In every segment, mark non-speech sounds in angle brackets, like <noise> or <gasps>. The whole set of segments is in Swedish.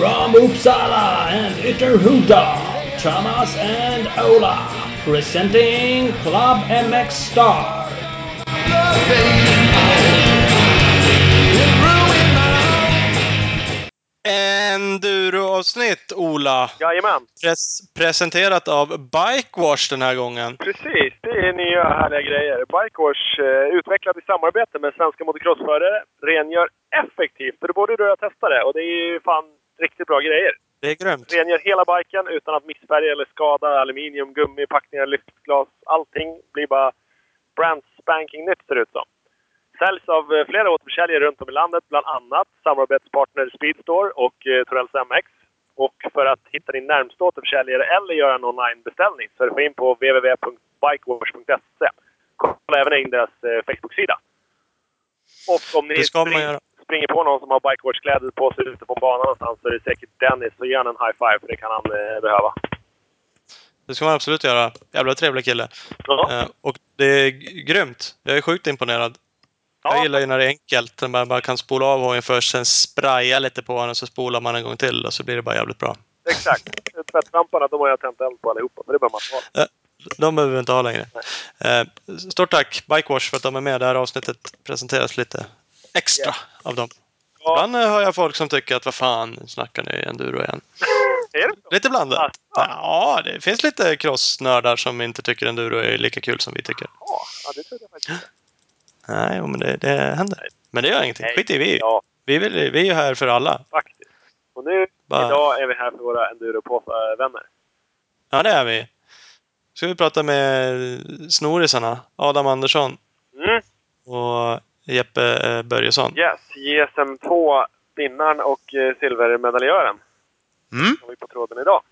From Uppsala and Ytterhuda, Thomas and Ola, presenting Club MX Star. Enduro-avsnitt, Ola. Jajamän, Pres- presenterat av Bikewash den här gången. precis. Det är nya härliga grejer. Bikewash, eh, utvecklad i samarbete med svenska motocrossförare, rengör effektivt. För det borde du ha testat det och det är ju fan riktigt bra grejer. Det är grymt. Rengör hela biken utan att missfärga eller skada aluminium, gummi, packningar, lyftglas. Allting blir bara brand spanking nytt ser det ut som. Säljs av eh, flera återförsäljare runt om i landet, bland annat samarbetspartner Speedstore och eh, Torells MX. Och för att hitta din närmsta återförsäljare eller göra en onlinebeställning surfa in på www.bikewash.se. Kolla även in deras eh, Facebook-sida. Och om ni Det ska man göra. Springer på någon som har Bikewash-kläder på sig ute på banan någonstans så är det säkert Dennis. Så ge en high five, för det kan han eh, behöva. Det ska man absolut göra. Jävla trevlig kille. Ja. Eh, och det är grymt. Jag är sjukt imponerad. Jag Ja. gillar ju när det är enkelt. Man bara kan spola av hojen först, sen spraya lite på honom så spolar man en gång till och så blir det bara jävligt bra. Exakt. Tvättlamporna, de har jag tänt eld på allihopa. Men det behöver man inte ha. De behöver vi inte ha längre. Eh, stort tack Bikewash för att de är med. Det här avsnittet presenteras lite extra av dem. Ja. Ibland eh, hör jag folk som tycker att vad fan, snackar ni enduro igen. <laughs> Lite blandat. Ja. Ja, det finns lite crossnördar som inte tycker enduro är lika kul som vi tycker. Ja, det trodde jag faktiskt. <gasps> Nej, men det, det händer. Men det gör ingenting. Nej. Skit i vi. Ja, Vi, vill, vi är ju här för alla. faktiskt. Och nu, Bara- idag är vi här för våra enduropåsar-vänner. Ja, det är vi. Ska vi prata med snorisarna. Adam Andersson Mm. och Jeppe eh, Börjesson. Yes, JSM2 vinnaren och eh, silvermedaljören Mm. har vi på tråden idag.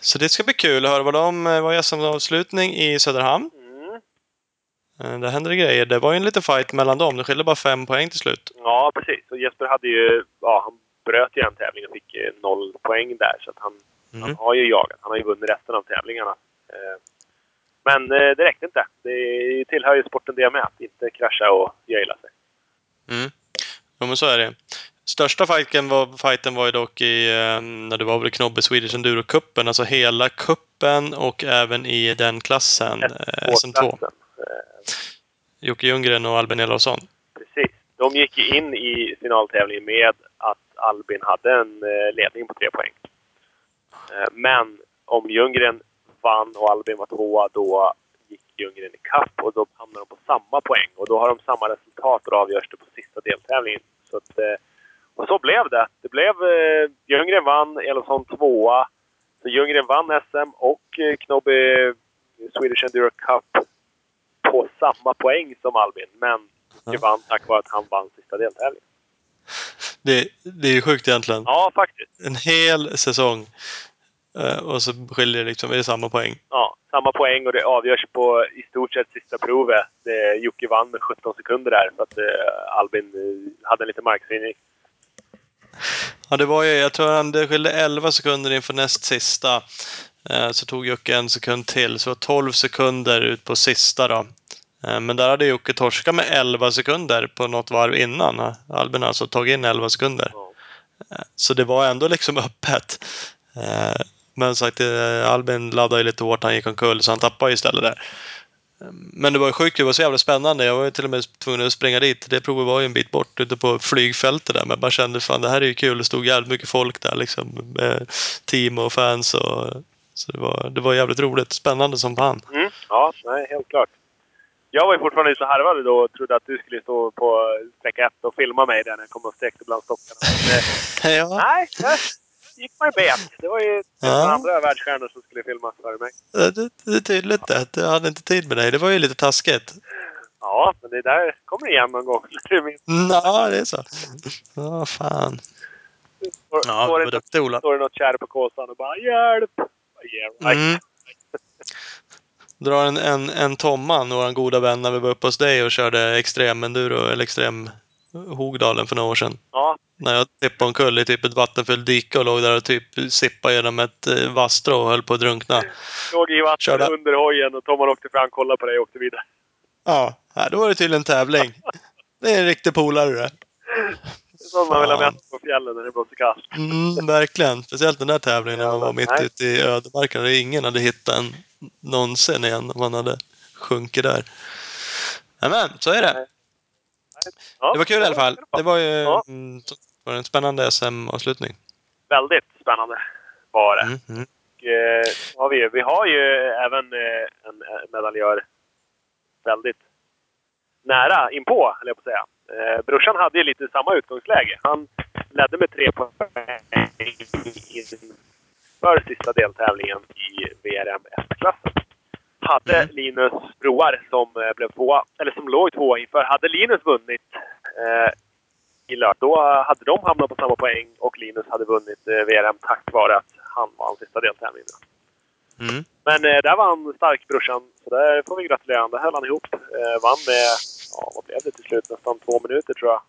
Så det ska bli kul att höra vad de eh, var gästavslutning i Söderhamn. Mm. Det grejer. Det var ju en liten fight mellan dem. Det skilde bara fem poäng till slut. Ja, precis. Och Jesper hade ju... Ja, han bröt ju en tävling och fick noll poäng där. Så att han, Mm. han har ju jagat. Han har ju vunnit resten av tävlingarna. Eh, Men eh, det räckte inte. Det tillhör ju sporten det med. Att inte krascha och göjla sig. Mm. Jo, men så är det. Största fighten var, fighten var ju dock i, eh, när det var väl Knobbe Swedish Enduro-cupen. Alltså hela kuppen och även i den klassen. Eh, SM2. SM2-klassen. Eh, Jocke Ljunggren och Albin Elofsson. Precis. De gick ju in i finaltävlingen med att Albin hade en ledning på tre poäng. Men om Ljunggren vann och Albin var tvåa, då gick Ljunggren i kapp och då hamnar de på samma poäng. Och då har de samma resultat och då avgörs det på sista deltävlingen. Så att, eh, och så blev det. Det blev... eh, Ljunggren vann, Elofsson tvåa. Så Ljunggren vann SM och eh, Knobbe Swedish Enduro Cup på samma poäng som Albin. Men Jocke vann tack vare att han vann sista deltävlingen. Det, det är ju sjukt egentligen. Ja, faktiskt. En hel säsong. Eh, och så skiljer det liksom, är det samma poäng. Ja, samma poäng och det avgörs på i stort sett sista provet. Det, Jocke vann med 17 sekunder där för att eh, Albin eh, hade en liten markstyrning. Ja, det var ju, jag tror han, det skilde 11 sekunder inför näst sista. Eh, så tog Jocke en sekund till, så 12 sekunder ut på sista då. Eh, men där hade Jocke torskat med 11 sekunder på något varv innan. Albin har alltså tagit in 11 sekunder. Så det var ändå liksom <laughs> öppet. Eh, Men sagt, eh, Albin laddade ju lite hårt, han gick omkull, så han tappade istället där. Eh, Men det var ju sjukt, det var så jävla spännande. Jag var ju till och med tvungen att springa dit. Det provet var ju en bit bort ute på flygfältet där. Men jag bara kände fan det här är ju kul. Det stod jävligt mycket folk där liksom. Med team och fans och... Så det var, det var jävligt roligt. Spännande som fan. Mm. Ja, nej, helt klart. Jag var ju fortfarande så harvad då och trodde att du skulle stå på sträcka ett och filma mig där när jag kom och sträckte bland stockarna. <laughs> Men, eh, Ja, nej, där gick man ju bet. Det var ju Ja. andra världsstjärnor som skulle filma före mig. det, det är tydligt det. Jag hade inte tid med dig. Det var ju lite taskigt. Ja, men det där kommer igen någon gång. <laughs> Ja, det är så. Ja, fan. Står- Ja, står det duktig Ola. står det något kärr på kåsan och bara hjälp! Yeah, right. Mm. Drar en, en, en Tomman, vår goda vän, när vi var uppe hos dig och körde extremenduro, eller extrem Hogdalen för några år sedan. Ja, När jag tippade omkull i typ ett vattenfyllt dike och låg där och typ sippade genom ett eh, vasstrå och höll på att drunkna. låg i vattnet Körde. under hojen och Tomman åkte fram, kollade på dig och åkte vidare. Ja, här, då var det tydligen tävling. Det är en riktig polare det. Sånt man vill ha med sig på fjällen när det blåser kallt. Mm, verkligen. Speciellt den där tävlingen när man var mitt Nej. ute i ödemarken och ingen hade hittat en någonsin igen om man hade sjunkit där. men så är det. Ja, Det var kul i alla fall. Det var ju Ja. mm, var en spännande SM-avslutning. Väldigt spännande var det. Mm, mm. Och, eh, har vi, vi har ju även eh, en medaljör väldigt nära inpå, höll jag på att säga. Eh, brorsan hade ju lite samma utgångsläge. Han ledde med tre poäng inför sista deltävlingen i VRM S-klassen. Hade Mm. Linus Broar som eh, blev tvåa, eller som låg tvåa inför, hade Linus vunnit eh, i lördag, då hade de hamnat på samma poäng och Linus hade vunnit eh, VRM tack vare att han vann sista deltävlingen. Mm. Men eh, där var stark brorsan, så där får vi gratulera honom. Där höll han ihop. Eh, vann med, ja vad blev det till slut? Nästan två minuter tror jag.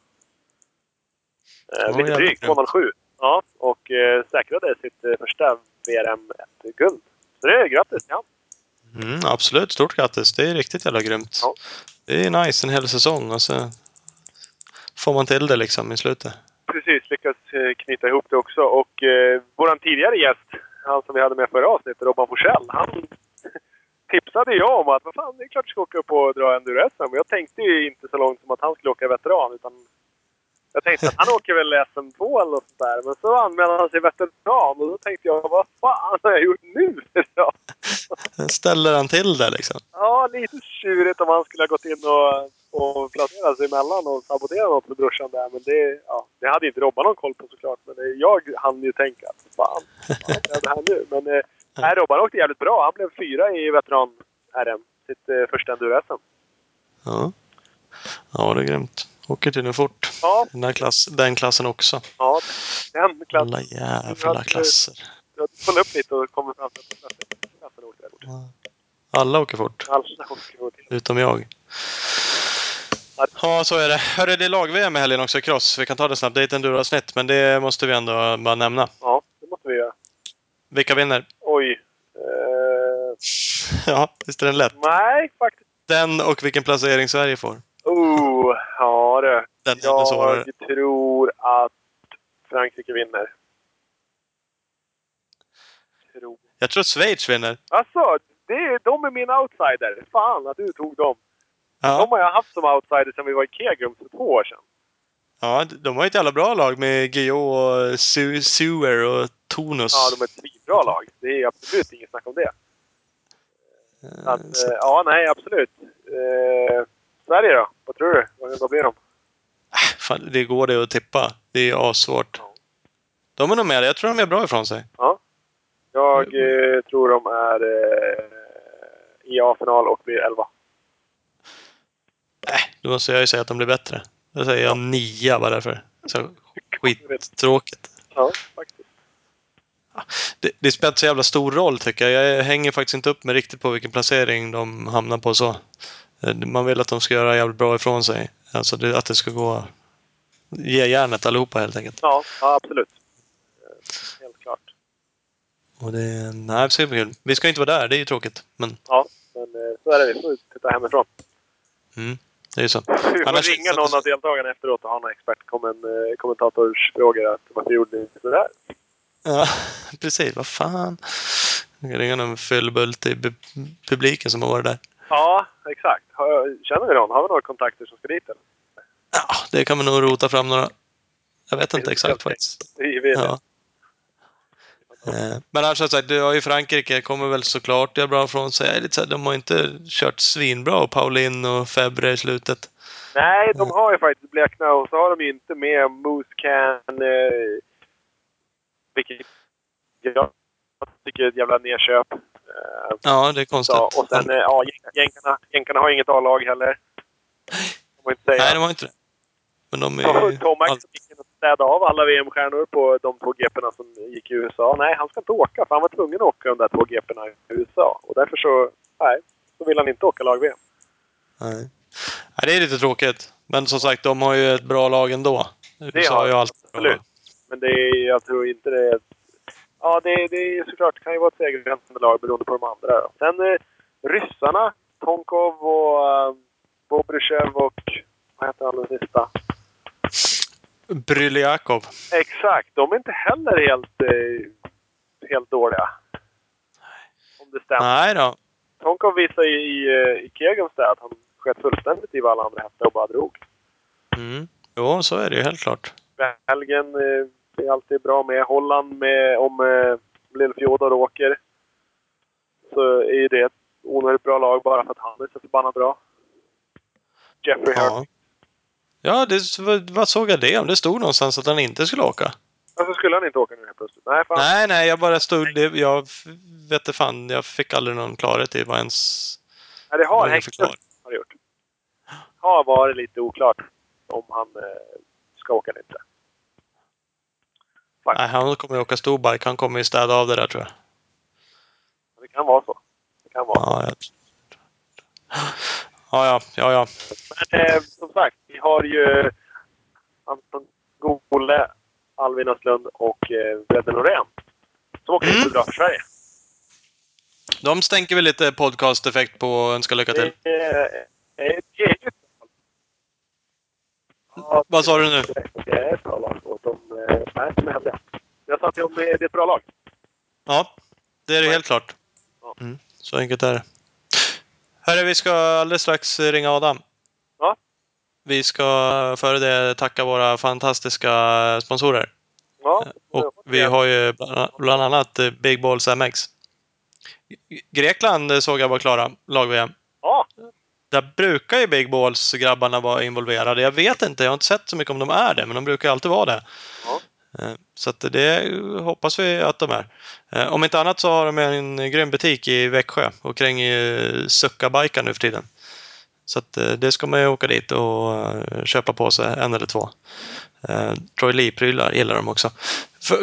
Eh, lite drygt, grymt. 2.07. Ja, och eh, säkrade sitt eh, första VRM 1-guld. Så det är grattis till honom. Mm, absolut, stort grattis. Det är riktigt jävla grymt. Ja. Det är nice en hel säsong och så får man till det liksom i slutet. Precis, lyckats eh, knyta ihop det också. Och eh, vår tidigare gäst, han som vi hade med förra avsnittet, Robban Forsell, han <laughs> tipsade jag om att vad fan, det är klart jag ska åka upp och dra enduro-SM. Jag tänkte ju inte så långt som att han skulle åka veteran, utan jag tänkte att han åker väl SM2 eller något sånt där. Men så anmälde han sig veteran och då tänkte jag, vad fan har jag gjort nu? <laughs> Ställer han till det liksom? ja lite tjurigt om han skulle ha gått in och, och placerat sig emellan och saboterat något för brorsan där. Men det, ja, det hade inte Robban någon koll på såklart. Men eh, jag hann ju tänka, fan, vad gör det här nu? Men eh, <laughs> nej, Robban åkte jävligt bra. Han blev fyra i veteran-RM. Sitt eh, första enduro-SM. Ja. Ja, det är grymt. Åker tydligen fort. Ja, Den, klass, den klassen också. ja. Den klassen. Alla jävla klasser. Jag kollade upp lite och kom fram till att klassen- där fort. Alla åker fort. Alla åker fort. Utom jag. Ja, så är det. Hörru, det är lag-VM i helgen också i cross. Vi kan ta det snabbt. Det är ett enduroavsnitt, men det måste vi ändå bara nämna. Ja, det måste vi göra. Vilka vinner? Oj. Eh, Ja, visst är den lätt? nej, faktiskt. Den och vilken placering Sverige får. Oh, ja du. Den. Jag tror att Frankrike vinner. Tror. Jag tror att Schweiz vinner. Alltså, det är, de är min outsider. Fan att du tog dem. De Ja, har jag haft som outsider sedan vi var i Kegrum för två år sedan. ja de har ett jävla bra lag med Guillou och Su- Sewer och Tonus. Ja, de är ett svinbra lag. Det är absolut inget snack om det. Så att, Så- eh, ja, nej, absolut. Sverige då? Vad tror du? Vad, blir de? Fan, det går det att tippa. Det är assvårt. De är nog med. Jag tror de är bra ifrån sig. Ja. Jag eh, tror de är eh, i A-final och blir 11. Äh, då måste jag ju säga att de blir bättre. Då säger jag nia bara därför. Så <laughs> skittråkigt. Ja, faktiskt. Det, det spelar inte så jävla stor roll tycker jag. Jag hänger faktiskt inte upp mig riktigt på vilken placering de hamnar på så. Eh, Man vill att de ska göra jävligt bra ifrån sig. Alltså det, att det ska gå... Ge järnet allihopa helt enkelt. Ja, ja absolut. Eh, Helt klart. Och det... Nej, det ska bli kul. Vi ska inte vara där, det är ju tråkigt. Men Ja, men eh, så är det. Vi får titta hemifrån. mm, det är ju så. Vi får Annars- ringa någon av deltagarna efteråt och ha några expertkommentatorsfrågor. Att varför gjorde ni sådär? Ja, <laughs> precis. Vad fan. Jag kan ringa någon fyllbult i pu- publiken som har varit där. Ja, exakt. Känner vi någon? Har vi några kontakter som ska dit? Eller? Ja, det kan man nog rota fram några. Jag vet inte exakt faktiskt. Vi Ja. Eh, Men annars som sagt, du har ju Frankrike, kommer väl såklart göra bra ifrån sig. Lite så här, De har inte kört svinbra, och Paulin och Febre i slutet. Nej, de har ju faktiskt bleknat och så har de ju inte med Moose Can. Eh, vilket jag tycker är ett jävla nedköp. Eh, Ja, det är konstigt. så, och sen, eh, ja, jänk- jänkarna, jänkarna har inget A-lag heller. De inte säga. Nej, de har inte det. Men de är. Tomax allt- fick städa av alla VM-stjärnor på de två GP'na som gick i USA. Nej, han ska inte åka för han var tvungen att åka de där två GP'na i USA. Och därför så, nej, så vill han inte åka lag-VM. Nej. Nej, det är lite tråkigt. Men som sagt, de har ju ett bra lag ändå. USA har har ju alltid absolut. Men det är, jag tror inte det är... Ja, det, det är såklart, det kan ju vara ett segergränsande lag beroende på de andra. Då. Sen eh, ryssarna, Tonkov och uh, Bobrysjev och... Vad heter han den sista? Bryljakov. Exakt. De är inte heller helt, eh, helt dåliga. Om det stämmer. Nej då. Tonkov visade i, i, eh, i Kegenstad att han sköt fullständigt i vad alla andra hästar och bara drog. Mm. Jo, så är det ju helt klart. Belgien eh, är alltid bra med. Holland med, om eh, Lill-Fjodor åker. Så är ju det ett onödigt bra lag bara för att han är så förbannat bra. Jeffrey Hurt. Ja. Ja, det, vad, vad såg jag det om? Det stod någonstans att han inte skulle åka. Varför skulle han inte åka nu helt plötsligt? Nej, fan. Nej, nej, jag bara stod... Det, jag vet inte fan, jag fick aldrig någon klarhet i vad ens... Nej, det har hängt har det gjort. Har varit lite oklart om han eh, ska åka eller inte. Nej, han kommer ju åka storbike. Han kommer ju städa av det där tror jag. Det kan vara så. Det kan vara så. Ja, jag... ja, ja, ja, ja. Men eh, som sagt, vi har ju Anton Gole, Alvin Östlund och eh, Bredde Norén. Som åker Mm. bra för Sverige. De stänker väl lite podcast-effekt på och önskar lycka till. Det är eget ja, Vad sa du nu? Det är ett bra lag åt dem. eh, Nej, som hände. Jag sa dem det är ett bra lag. Ja, det är det helt klart. Mm, så enkelt är det. Hörru, vi ska alldeles strax ringa Adam. Ja. Vi ska före det tacka våra fantastiska sponsorer. Ja, Och vi har ju bland- annat eh, Big Balls MX. Grekland eh, såg jag var klara, lag-VM. Ja, Där brukar ju Big Balls-grabbarna vara involverade. Jag vet inte, jag har inte sett så mycket om de är det, men de brukar alltid vara det. Ja. Eh, Så det hoppas vi att de är. Eh, Om inte annat så har de en grym butik i Växjö och kränger ju sucka nu för tiden. Så eh, det ska man ju åka dit och köpa på sig en eller två. Troy Lee-prylar gillar de också.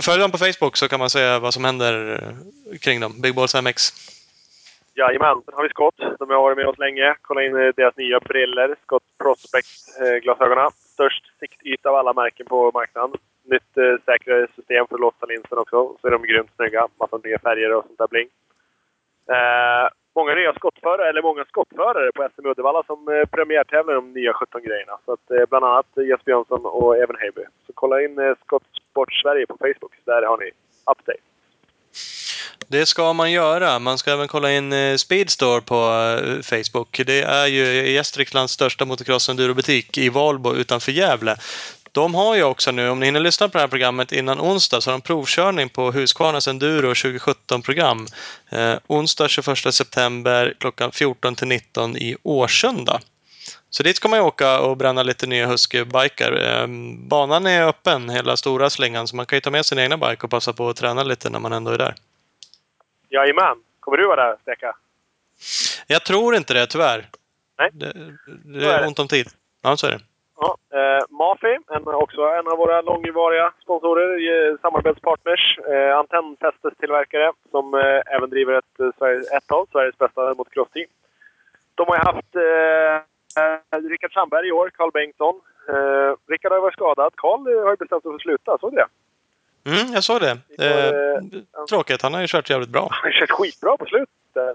Följ dem på Facebook så kan man se vad som händer kring dem. Big Balls MX. Jajamän, sen har vi Scott. De har varit med oss länge. Kolla in eh, deras nya briller. Scott Prospect-glasögonen. Eh, Störst siktyta av alla märken på marknaden. Nytt eh, säkrare system för att låsa linsen också. Så är de grymt snygga. Massa nya färger och sånt där bling. Eh, många nya skottförare, eller många skottförare på SM Uddevalla som eh, premiärtävlar i de nya 17 grejerna. Så att, eh, bland annat Jesper Jönsson och Evan Heiby. Så kolla in eh, Scott Sport Sverige på Facebook. Där har ni update. Det ska man göra. Man ska även kolla in eh, Speedstore på eh, Facebook. Det är ju Gästriklands största motocross endurobutik i Valbo utanför Gävle. De har ju också nu, om ni hinner lyssna på det här programmet innan onsdag, så har de provkörning på Husqvarnas Enduro 2017-program. Eh, onsdag 21 september klockan 14 till 19 i Årsunda. Så dit ska man ju åka och bränna lite nya Husky-bikar. Eh, banan är öppen hela stora slingan, så man kan ju ta med sin egna bike och passa på att träna lite när man ändå är där. Jajamän! Kommer du vara där, Steka? Jag tror inte det, tyvärr. Nej. Det, det Så är är det. ont om tid. Ja, så är det. Ja, eh, Mafi, en, också en av våra långvariga sponsorer, eh, samarbetspartners. Eh, antennfästestillverkare som eh, även driver ett, eh, ett av Sveriges bästa motocross-team. De har haft eh, eh, Rickard Sandberg i år, Carl Bengtsson. Eh, Rickard har varit skadad. Carl eh, har bestämt sig för att sluta, såg du det? Mm, jag såg det. Får, Eh, tråkigt, han har ju kört jävligt bra. Han har kört skitbra på slutet.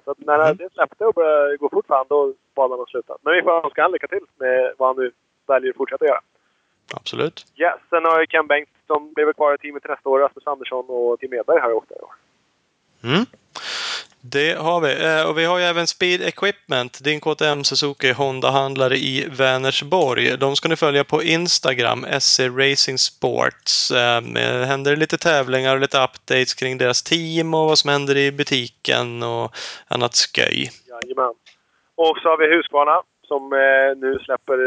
Så när Mm. det släppte och började gå fort för honom, då valde han att sluta. Men vi får önska honom lycka till med vad han nu väljer att fortsätta göra. Absolut. Ja, sen har ju Ken Bengtsson blivit kvar i teamet nästa år. Rasmus Andersson och Tim Edberg har ju åkt där i år. Mm. Det har vi. Eh, och vi har ju även Speed Equipment, din KTM Suzuki Honda-handlare i Vänersborg. De ska ni följa på Instagram, SC Racing Sports. Eh, det händer lite tävlingar och lite updates kring deras team och vad som händer i butiken och annat sköj. Jajamän. Och så har vi Husqvarna som eh, nu släpper,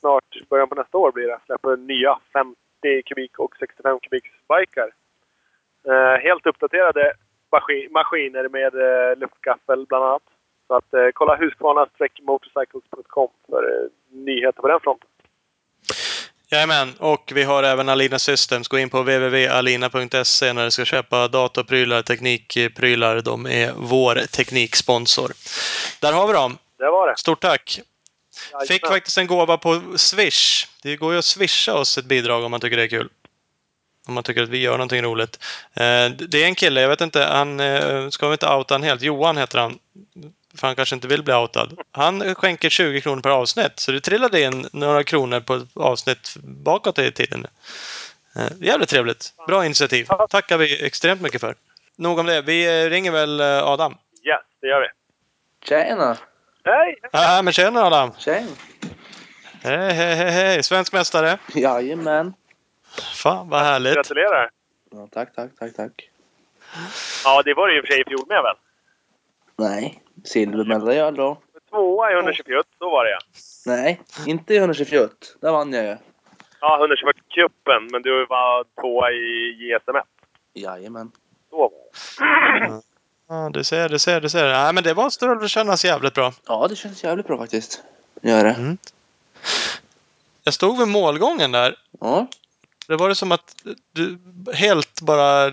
snart, början på nästa år blir det, släpper nya 50 kubik och 65 kubiks biker. Helt uppdaterade maskin, maskiner med eh, luftgaffel bland annat. Så att eh, kolla husqvarna-motorcycles.com för eh, nyheter på den fronten. Jajamän, och vi har även Alina Systems. Gå in på www.alina.se när du ska köpa datorprylar, teknikprylar. De är vår tekniksponsor. Där har vi dem. Det var det. Stort tack! Fick Jajamän. faktiskt en gåva på Swish. Det går ju att swisha oss ett bidrag om man tycker det är kul. Om man tycker att vi gör någonting roligt. Eh, Det är en kille, jag vet inte, han eh, ska vi inte outa han helt. Johan heter han. för han kanske inte vill bli outad. Han skänker 20 kronor per avsnitt, så det trillade in några kronor på ett avsnitt bakåt i tiden. Eh, jävligt trevligt. Bra initiativ. tackar vi extremt mycket för. Nog om det. Vi ringer väl Adam? Yes, det gör vi. Tjena! Hej! Ja, men tjena Adam! Tjena! Hej, hej, hej, hej! Svensk mästare! Jajamän! Fan, vad härligt! Gratulerar! Ja, tack, tack, tack, tack. Ja, det var det i och för sig i fjol med väl? Nej, silvermedalj då? Tvåa i 124, så var det ja. Nej, inte i 124. Där vann jag ju. Ja, 124-cupen, men du var tvåa i JSM1. Jajamän. Så var det. Ja, du ser, du ser, du ser. Nej, men det måste väl kännas jävligt bra. Ja, det känns jävligt bra faktiskt. Gör det. Mm. Jag stod vid målgången där. Ja. Det var det som att du helt bara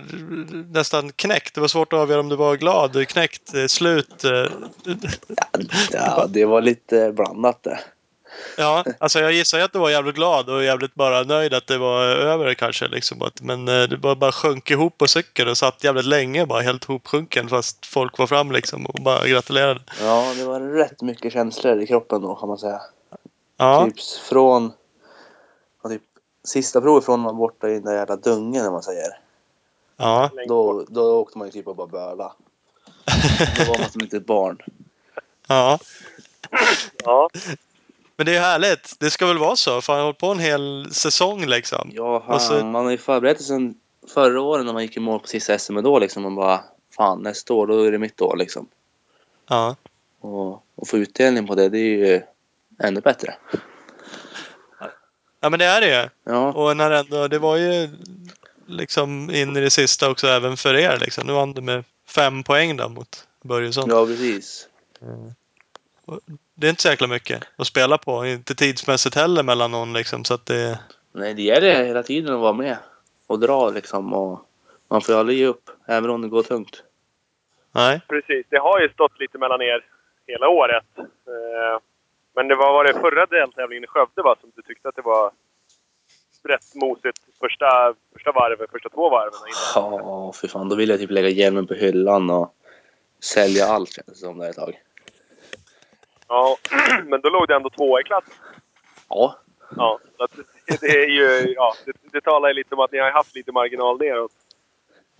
nästan knäckt. Det var svårt att avgöra om du var glad, knäckt, eh, slut. eh. ja, det var lite blandat det. Ja, alltså jag gissar ju att du var jävligt glad och jävligt bara nöjd att det var över kanske. Liksom. Men eh, du bara, bara sjönk ihop på cykeln och satt jävligt länge bara helt hopsjunken fast folk var fram liksom och bara gratulerade. Ja, det var rätt mycket känslor i kroppen då kan man säga. Ja, Typ från... Typ, sista provet från man borta i den där jävla dungen, om man säger. ja. Då, då åkte man ju typ och bara böla. Då var man som inte ett barn. ja. Ja, Men det är härligt. Det ska väl vara så. Fan, jag har hållit på en hel säsong liksom. Ja, Och så- man har ju förberett sig sen förra året när man gick i mål på sista SM då liksom. Man bara, fan nästa år då är det mitt år liksom. Ja. Och, och få utdelning på det, det är ju ännu bättre. Ja, men det är det ju. Ja, Och när ändå, det var ju liksom in i det sista också även för er liksom. Nu vann du med fem poäng då mot Börjesson. ja precis. Det är inte så jäkla mycket att spela på. Inte tidsmässigt heller mellan någon liksom. Så att det... Nej, det gäller hela tiden att vara med och dra liksom. Och man får ju aldrig ge upp, även om det går tungt. Nej. precis. Det har ju stått lite mellan er hela året. Eh, Men det var, var det förra deltävlingen i Skövde va, som du tyckte att det var rätt mosigt första, första varvet, första två varven innan? Ja, för fan. Då vill jag typ lägga hjälmen på hyllan och sälja allt känns det som där ett tag. Ja, <clears throat> men då låg det ändå tvåa i klass. Ja, Ja, det, det är ju, ja, det, det talar ju lite om att ni har haft lite marginal neråt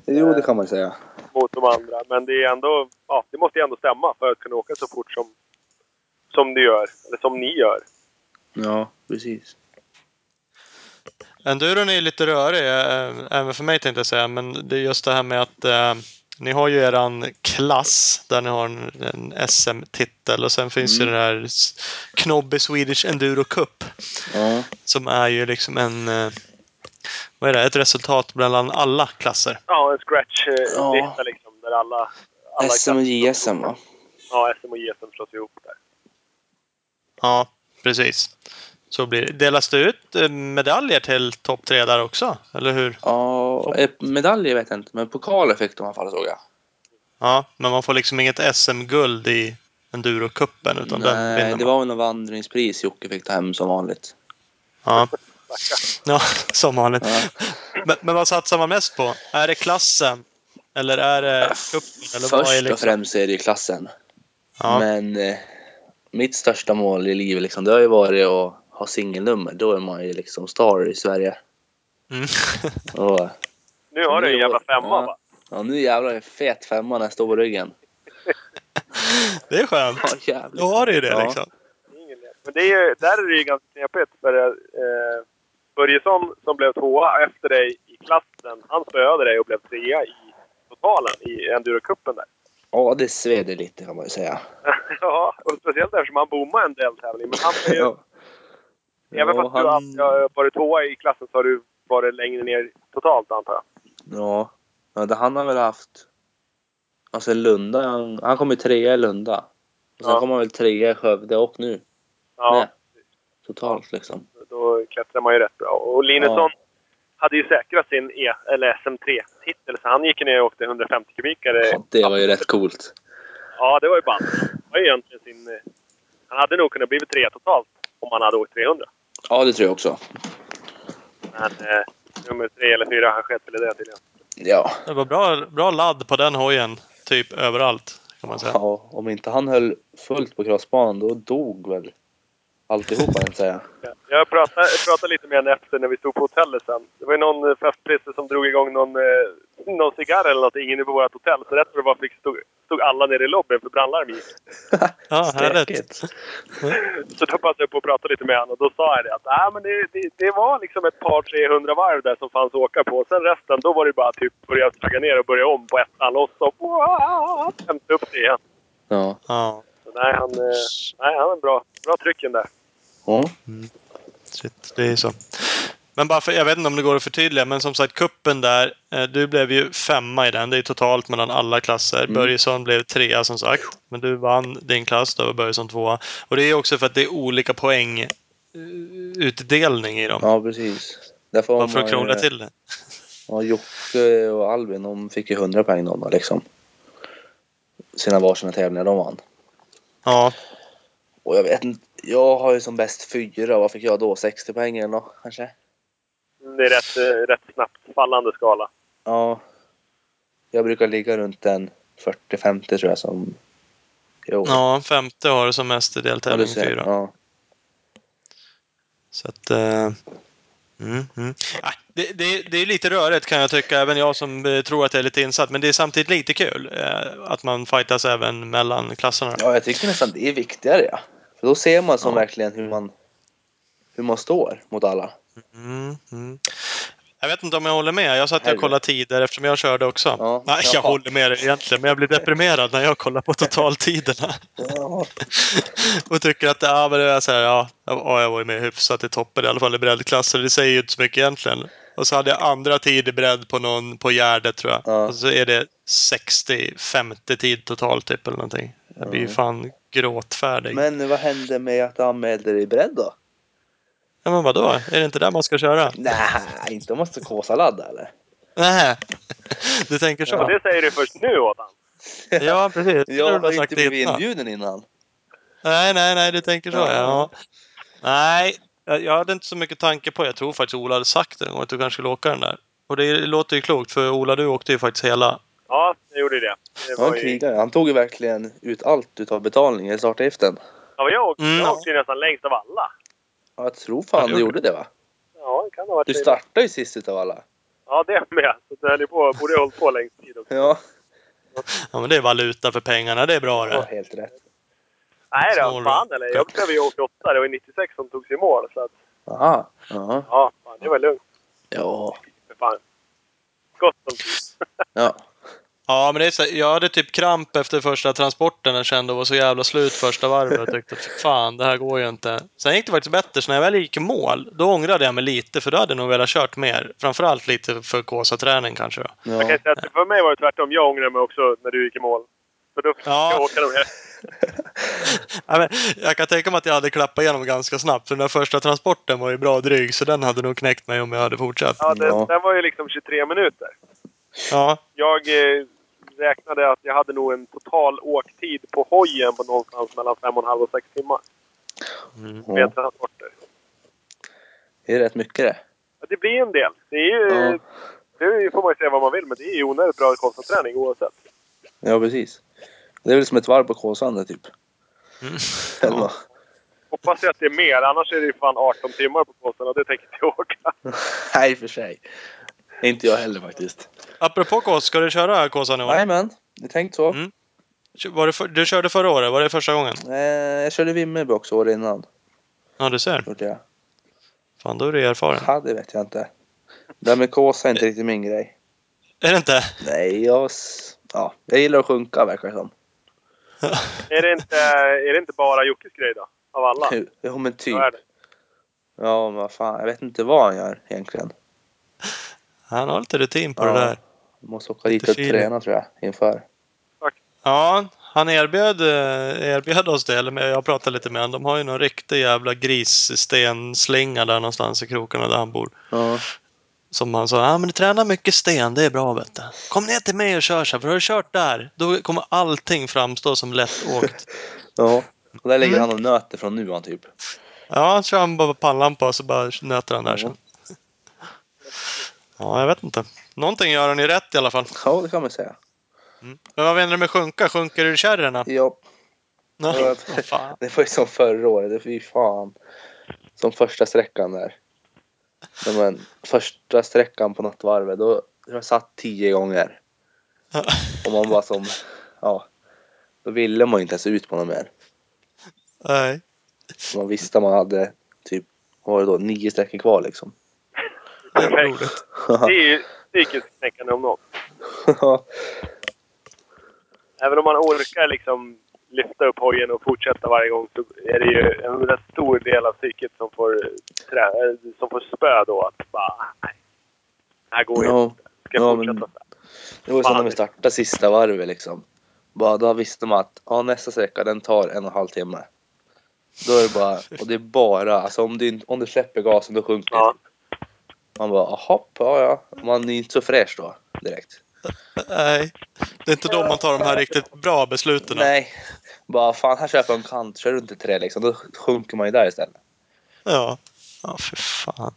jo det kan man säga. mot de andra. Men det är ändå, ja, det måste ju ändå stämma för att kunna åka så fort som, som du gör, eller som ni gör. Ja, precis. Enduron är lite rörig, äh, även för mig tänkte jag säga. Men det är just det här med att äh, ni har ju eran klass där ni har en, en SM-titel och sen finns ju den här Knobbe Swedish Enduro Cup. Ja, Som är ju liksom en... eh, vad är det? Ett resultat mellan alla klasser. Ja, en scratch-lista Ja. liksom, där alla... alla SM och JSM va? Ja, SM och JSM slås ihop där. Ja, precis. Så blir det. Delas det ut eh, medaljer till topp tre där också? Eller hur? Ja, eh, medaljer vet jag inte, men pokaler fick de i alla fall såg jag. Ja, men man får liksom inget SM-guld i Enduro-cupen utan den Nej, vinner det var väl något vandringspris Jocke fick ta hem som vanligt. Ja. ja, <laughs> som vanligt. Ja. Men, men vad satsar man mest på? Är det klassen? Eller är det cupen? Eller vad är Först och liksom? främst är det klassen. Ja. Men eh, mitt största mål i livet liksom, det har ju varit att ha singelnummer. Då är man ju liksom star i Sverige. Mm. <laughs> Och, Nu har du en jävla femma Ja. va? ja, nu jävlar är det fet femma när jag står på ryggen. <laughs> det är skönt. Ja, jävligt. Då har du ju det Ja. liksom. Men det är ju, där är det ju ganska knepigt. För eh, Börjesson som blev tvåa efter dig i klassen, han spöade dig och blev trea i totalen i Enduro-cupen där. Ja, det sveder lite kan man ju säga. <laughs> ja, och speciellt eftersom han bommade en deltävling. Men han är ju, Ja. även Ja, fast du alltid har varit tvåa i klassen så har du varit längre ner totalt antar jag. Ja, ja det, han har väl haft... Alltså Lunda, han, han kom ju trea i Lunda. Och sen Ja. kom han väl trea i Skövde och nu. Ja, med. Totalt liksom. då klättrar man ju rätt bra. Och Linusson hade ju säkrat sin e, eller SM3-titel, så han gick ner och åkte 150 kubikare. Ja, det var ju rätt coolt. Ja, det var ju ballt. Det var ju egentligen sin... eh, Han hade nog kunnat blivit tre totalt om han hade åkt 300. Ja, det tror jag också. Men eh, nummer tre eller fyra, han sket väl i det tydligen. Ja, Det var bra, bra ladd på den hojen. Typ överallt. kan man säga. Ja, om inte han höll fullt på crossbanan då dog väl alltihopa jag säga. Jag pratade, pratade lite med henne efter när vi stod på hotellet sen. Det var ju någon eh, festprisse som drog igång någon, eh, någon cigarr eller någonting inne på vårt hotell. Så rätt vad det var fick, stod, stod alla nere i lobbyn för brandlarm gick. <laughs> Ja, härligt. Så då passade jag på att prata lite med honom och då sa jag det att äh, men det, det, det var liksom ett par 300 varv där som fanns att åka på. Sen resten, då var det bara typ börja tagga ner och börja om på ettan, och wow, hämta upp det igen. Ja. Ja. Nej, han, eh, nej, han är bra. Bra trycken där. ja. Shit, det är så. Men bara för, jag vet inte om det går att förtydliga, men som sagt kuppen där. Eh, du blev ju femma i den. Det är totalt mellan alla klasser. Mm. Börjesson blev trea som sagt. Men du vann din klass, då var Börjesson tvåa. Och det är också för att det är olika poäng eh, utdelning i dem. ja, precis. Därför Bara för att man, krångla till det. Ja, Jocke och Albin de fick ju 100 poäng de liksom. Sina varsina tävlingar de vann. Ja, Och jag vet inte, jag har ju som bäst fyra. Vad fick jag då? 60 poäng eller något kanske? Det är rätt, eh, rätt snabbt fallande skala. Ja. Jag brukar ligga runt en 40-50 tror jag som... Jo. ja femte har du som mest i Ja, deltävling ser. fyra. Ja. Så att... Eh, mm, mm. Det, det, det är lite rörigt kan jag tycka, även jag som eh, tror att jag är lite insatt. Men det är samtidigt lite kul eh, att man fightas även mellan klasserna. ja, jag tycker nästan det är viktigare ja. För då ser man som Ja. verkligen hur man, hur man står mot alla. Mm, mm. Jag vet inte om jag håller med. Jag satt och kollade tider eftersom jag körde också. Ja. Nej, jag Jaha. håller med dig egentligen, men jag blir deprimerad när jag kollar på totaltiderna. Ja. och tycker att ja, men det är så här, ja, ja, jag var ju med hyfsat i toppen i alla fall i breddklassen. Det säger ju inte så mycket egentligen. Och så hade jag andra tid i bredd på någon på Gärdet tror jag. Ja. Och så är det 60-50 tid totalt typ eller någonting. Jag blir ju fan gråtfärdig. Men vad hände med att du anmälde dig bredd då? Ja, men vadå? Är det inte där man ska köra? Nej, inte om man ska kåsaladda eller? Nej. <laughs> Du tänker så? Och det säger du först nu åt han. Ja, precis. Jag har ha inte sagt blivit innan. inbjuden innan. Nej, nej, nej, du tänker så. Ja. Ja. Nej, jag hade inte så mycket tanke på det. Jag tror faktiskt Ola hade sagt det en gång att du kanske skulle åka den där. Och det låter ju klokt, för Ola, du åkte ju faktiskt hela. Ja, jag gjorde det. det Han krigare. Han tog ju verkligen ut allt utav betalningen i startavgiften. ja, jag åkte, Mm. jag åkte ju nästan längst av alla. Ja, jag tror Ja, fan du gjorde det va? Ja, det kan ha varit Du startade ju sist utav alla. Ja, det med. Så det höll ju på, borde ha hållit på längst tid också. Ja, Ja, men det är valuta för pengarna. Det är bra ja det. helt rätt. Nej då, Snål. fan eller. Jag blev ju 88. Det var 96 som togs i mål. Så att, Aha. Ja. ja, fan, det var lugnt. Ja. För fan. Gott om tid. Ja. <laughs> Ja, men det är så, jag hade typ kramp efter första transporten. Jag kände och var så jävla slut första varvet. Jag tyckte "Fy fan, det här går ju inte. Sen gick det faktiskt bättre. Så när jag väl gick i mål, då ångrade jag mig lite. För då hade jag nog velat kört mer. Framförallt lite för Kåsa-träning kanske. Då. Jag kan ja. säga att för mig var det tvärtom. Jag ångrar mig också när du gick i mål. För då fick Ja. jag åka de här. <laughs> Ja, men jag kan tänka mig att jag hade klappat igenom ganska snabbt. För den där första transporten var ju bra dryg. Så den hade nog knäckt mig om jag hade fortsatt. Ja, den, Ja. den var ju liksom 23 minuter. Ja, Jag eh, räknade att jag hade nog en total åktid på hojen på någonstans mellan 5,5 och 6 timmar. Mm. ja. Med transporter. Det är rätt mycket det. Ja, det blir en del. Det är ju... Ja. Det får man ju säga vad man vill, men det är ju onödigt bra kostnadsträning oavsett. Ja, precis. Det är väl som ett varv på Kåsande typ. Mm. <laughs> Eller vad? Hoppas jag att det är mer, annars är det ju fan 18 timmar på kåsan och det tänker inte jag åka. <laughs> Nej, för sig. Inte jag heller faktiskt. Apropå Kås, ska du köra Kåsan i år? Nej, men. Det är tänkt så. Mm. Var det för, du körde förra året? Var det första gången? Eh, jag körde Vimmerby också år innan. Ja, du ser. Gjorde jag. Fan, då är du erfaren. Ja, det vet jag inte. Det där med Kåsa är inte riktigt min grej. Är det inte? Nej, jag... Ja, jag gillar att sjunka verkar det som. <laughs> Är det inte, är det inte bara Jockes grej då? Av alla? Jo, men typ. Ja, men vad fan. Jag vet inte vad han gör egentligen. Han har lite rutin på Ja. det där. Jag måste åka dit Lite och träna tror jag, inför. Ja, han erbjöd, eh, erbjöd oss det. Eller jag pratade lite med honom. De har ju någon riktig jävla grisstenslinga där någonstans i krokarna där han bor. Ja. Som han sa, ja men du tränar mycket sten, det är bra vet du. Kom ner till mig och kör så här, för har du kört där, då kommer allting framstå som lättåkt. <laughs> Ja. Och där Mm. ligger han och nöter från nu han typ. Ja, så kör han bara pannlampa och så bara nöter han där sen. Ja, jag vet inte. Någonting gör han ju rätt i alla fall. Ja, det kan man säga. Men vad menar du med sjunka? Sjunker du kärrorna? Ja, fan. <laughs> det var ju som förra året. Det fy fan. Som första sträckan där. Men, första sträckan på något varv, då jag satt tio gånger. Och man var som, ja. Då ville man ju inte ens ut på något mer. Nej. Man visste man hade typ, vad var det då, nio sträckor kvar liksom. Det är roligt. Det är ju <laughs> psykiskt knäckande om något. Även om man orkar liksom lyfta upp hojen och fortsätta varje gång så är det ju en rätt stor del av psyket som får, trä, eh, som får spö då. Att bara, nej. Det här går ja, inte. Ska jag ja, fortsätta men- det var ju så när vi startade sista varvet liksom. Bara, då visste man att ja, nästa sträcka den tar en och en halv timme. Då är det bara, och det är bara, alltså om du, inte- om du släpper gasen då sjunker Ja. Man bara, jaha, ja ja. Man är inte så fräsch då direkt. <laughs> Nej. Det är inte då man tar de här riktigt bra besluten. Nej, bara fan här köper jag en kant, kör runt i tre liksom. Då sjunker man ju där istället. Ja. Ja, för fan.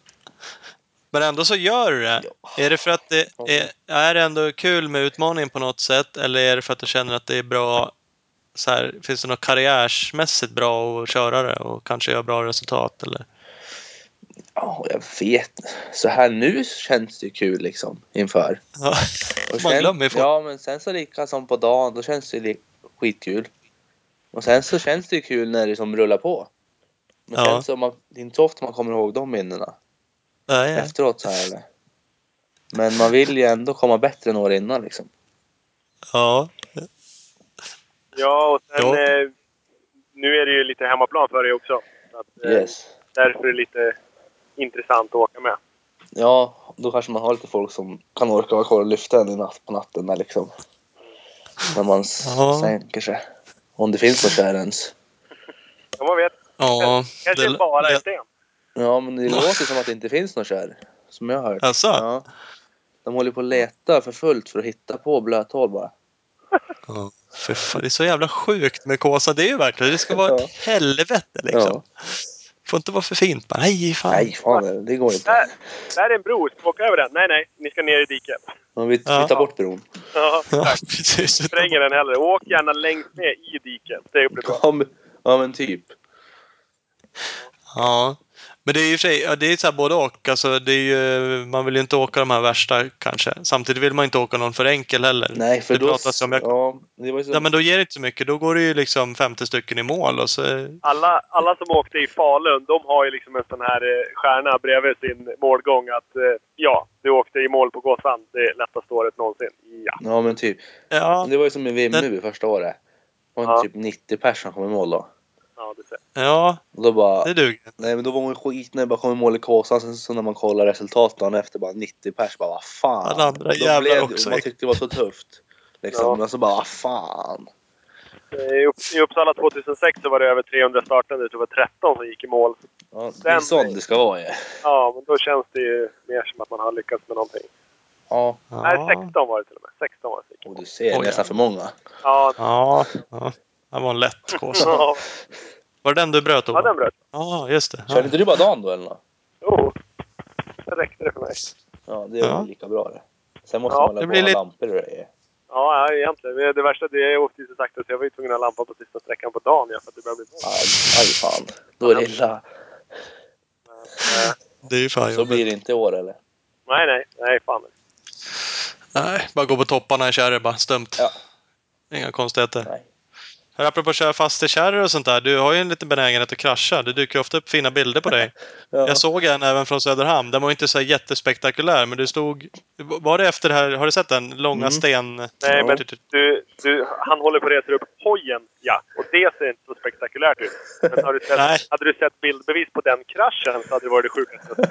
Men ändå så gör du det. Är det för att det är, är det ändå kul med utmaningen på något sätt? Eller är det för att du känner att det är bra så här, finns det något karriärsmässigt bra att köra det och kanske göra bra resultat? Eller? Ja, jag vet. Så här nu känns det ju kul liksom inför. Ja. Och Man sen, glömmer ju folk. Ja, men sen så lika som på dagen, då känns det li- skitkul. Och sen så känns det ju kul när det som rullar på. Men Ja. sen så man, det är inte så ofta man kommer ihåg de minnena Nej, nej. efteråt så här eller. Men man vill ju ändå komma bättre än år innan liksom. Ja. Ja, och sen... Ja. Eh, nu är det ju lite hemmaplan för dig också. Så att, eh, Yes. Därför är det lite intressant att åka med. Ja, då kanske man har lite folk som kan orka vara kvar och lyfta en i natt på natten där liksom. När man Ja. sänker sig. Om det finns något kär ens. Ja, man vet. Ja. Kanske det- bara det- en sten. Ja, men det låter som att det inte finns något kär. Som jag har hört. Jaså? Ja. De håller på att leta för fullt för att hitta på blöthål bara. Ja. För fan, det är så jävla sjukt med Kåsa. Det är ju verkligen, det ska vara Ja. ett helvete liksom. Ja. Får inte vara för fint bara. Nej, fan. Nej, fan det går inte. Där, där är en bro. Ska vi åka över den? Nej, nej. Ni ska ner i diket. Men vi, Ja. vi tar bort bron. Ja, Ja, tack. <laughs> precis. Spränger den hellre. Åk gärna längst ner i diket. Det blir bra. Ja men, ja, men typ. Ja. Men det är ju sig, ja, det är så här både och. Alltså, det är ju, man vill ju inte åka de här värsta kanske. Samtidigt vill man inte åka någon för enkel heller. Nej, för det då... pratas om, jag, Ja, det så... ja, men då ger det inte så mycket. Då går det ju liksom 50 stycken i mål och så... Alla, alla som åkte i Falun, de har ju liksom en sån här eh, stjärna bredvid sin målgång att eh, ja, du åkte i mål på Gåsand. Det lättaste året någonsin. Ja. Ja men typ. Ja, Det var ju som i Vimmerby Men- första året. Det var Ja. typ 90 personer som kom i mål då. Ja, du ser. ja Och då bara... det duger. Nej men då var man skitnöjd bara kom i mål i Kåsan. Sen så när man kollar resultatet dagen efter bara 90 pers bara vad fan. Alla andra Då jävlar blev det- också. Man tyckte det var så tufft. Liksom. Ja. Men så bara vad fan. Eh, I Upp- I Uppsala 2006 så var det över 300 startande. Jag tror det var 13 som gick i mål. Ja, det är sånt det ska vara ju. Ja, men då känns det ju mer som att man har lyckats med någonting. Ja. Nej, Ja, 16 var det till och med. 16 var det. Och du ser Oj, nästan för många. Ja, ja, ja. Det var en lätt <laughs> Kåsa. ja, Var det den du bröt ja, Ove? den bröt. Ja, just det. Körde Ja. inte du bara dagen då eller? Jo, det räckte det för mig. Ja det är Ja. väl lika bra det. Sen måste Ja, man det lägga blir på lite- lampor och grejer. Ja, ja, egentligen. Det, det värsta det är att jag åkte ju så sakta så jag var ju tvungen att lampa på sista sträckan på dagen ja, för att det började bli mörkt. Aj, aj fan. Då är det illa. Eh, Det är ju fan Så jobbigt. blir det inte i år eller? Nej, nej, nej, fan. Nej, bara gå på topparna i kärror bara. Stumt. Ja. Inga konstigheter. Nej. Hör, apropå att köra fast i kärror och sånt där. Du har ju en liten benägenhet att krascha. Det dyker ofta upp fina bilder på dig. <laughs> Ja. Jag såg en även från Söderhamn. Den var ju inte så jättespektakulär, men du stod... Var det efter det här... Har du sett den? Långa Mm. sten... Nej, Ja. men du, du, han håller på att resa upp hojen, ja. Och det ser inte så spektakulärt ut. Men har du <laughs> Nej. sett, hade du sett bildbevis på den kraschen så hade det varit det sjukaste jag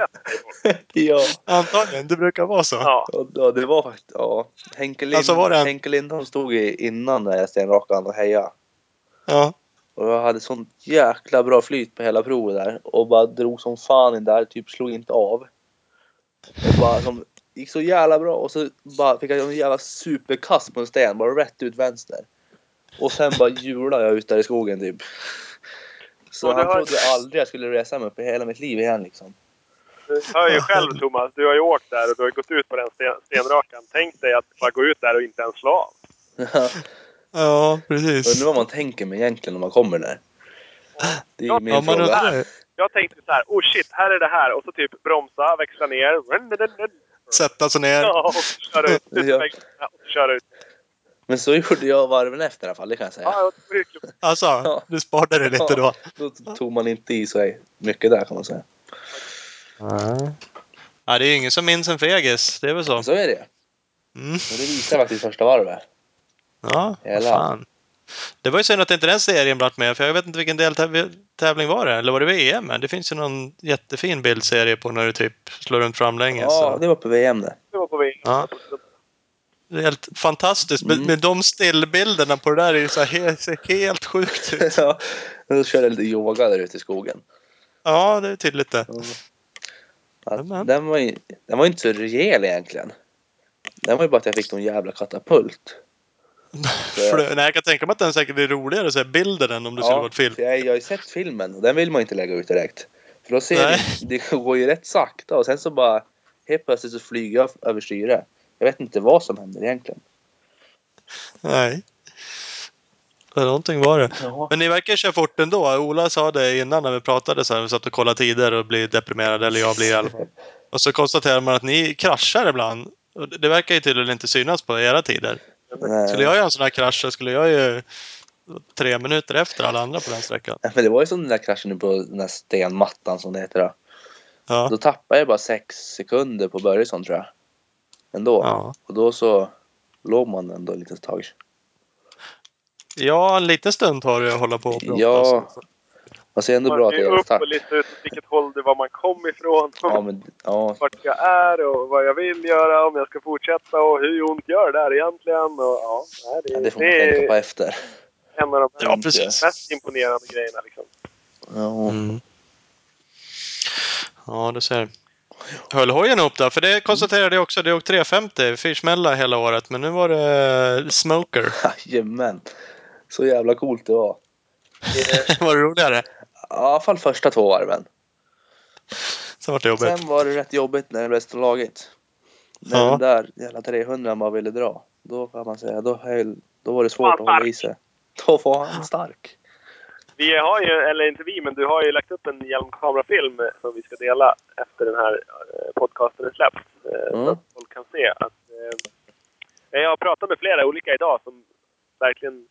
sett. <laughs> Ja. Antagligen. Det brukar vara så. Ja, då, det var faktiskt, ja. Henke, Lind, Alltså, var det en- Henke Lindholm stod i, innan den här stenrakan och heja. Ja. Och jag hade sånt jäkla bra flyt på hela provet där. Och bara drog som fan in där, typ slog inte av. Och bara som, gick så jävla bra och så bara fick jag en jävla superkast på en sten, bara rätt ut vänster. Och sen bara hjulade jag ut där i skogen typ. Så han har- trodde aldrig jag skulle resa mig upp i hela mitt liv igen liksom. du hör ju själv Thomas. Du har ju åkt där och du har gått ut på den sten, stenrakan. Tänk dig att bara gå ut där och inte ens slå av. <laughs> Ja, precis. Undrar vad man tänker med egentligen när man kommer där. Det är Ja, min Ja, man fråga. undrar Jag tänkte så här, oh shit, här är det här. Och så typ bromsa, växla ner. sätta sig ner. Ja, och så köra ut. <laughs> Ja. Växla, och så köra ut. Men så gjorde jag varven efter i alla fall, det kan jag säga. Ja, Alltså, Ja. du sparade det lite då. Då tog man inte i sig mycket där kan man säga. Ja, det är ju ingen som minns en fegis. Det är väl så. Så är det. Mm. Men det visar faktiskt första varvet. Ja, vad Jävlar. fan. Det var ju synd att inte den serien blev med, för jag vet inte vilken deltävling var det? Eller var det VM? Det finns ju någon jättefin bildserie på när du typ slår runt framlänges. Ja, så. det var på VM det. Det var på väg. Ja. Det är helt fantastiskt. Mm. Med, de stillbilderna på det där är ju så här helt, ser helt sjukt ut. <laughs> ja, då körde jag lite yoga där ute i skogen. Ja, det är tydligt det. Ja, Nämen. den, var ju, den var inte så rejäl egentligen. Den var ju bara att jag fick någon jävla katapult. För, det- nej, jag kan tänka mig att den säkert är roligare att se bilden än om det skulle varit film. jag, jag har ju sett filmen och den vill man inte lägga ut direkt. För då ser Nej. det, det går ju rätt sakta och sen så bara helt plötsligt så flyger jag över styre. Jag vet inte vad som händer egentligen. Nej. Någonting var det. Ja. Men ni verkar köra fort ändå. Ola sa det innan när vi pratade så här, vi satt och kollade tider och blev deprimerade, eller jag blir i alla fall. <laughs> Och så konstaterar man att ni kraschar ibland. Och det det verkar ju tydligen inte synas på era tider. Skulle jag göra en sån här krasch så skulle jag ju tre minuter efter alla andra på den sträckan. Men det var ju som den där kraschen på den där stenmattan som det heter. Då, Ja. då tappade jag bara sex sekunder på Börjesson tror jag. Ändå. Ja. Och då så låg man ändå ett litet tag. ja, en liten stund tar det att hålla på och prata. Ja. Fast det är ändå bra att Man det är är upp start. och lista ut åt vilket håll det var man kom ifrån. Ja, men, ja, Vart jag är och vad jag vill göra, om jag ska fortsätta och hur ont gör det här egentligen. Och, ja, det, ja, det får det man tänka på efter. en av de Ja, precis. mest imponerande grejerna. Liksom. Ja. Mm. Ja, du ser. Höll hojen upp då? För det konstaterade jag också. Det åkte 350 fyrsmälla hela året. Men nu var det smoker. <laughs> Jajamän. Så jävla coolt det var. <laughs> var det roligare? Ja, I alla fall första två varven. Sen var det jobbigt. Sen var det rätt jobbigt när det blev slagit. När Ja. den där jävla 300 bara ville dra. Då kan man säga, då, höll, då var det svårt att hålla i sig. Då var han stark. Vi har ju, eller inte vi, men du har ju lagt upp en hjälmkamerafilm som vi ska dela efter den här eh, podcasten är släppt. eh, Så Mm. att folk kan se att... Eh, jag har pratat med flera olika idag som verkligen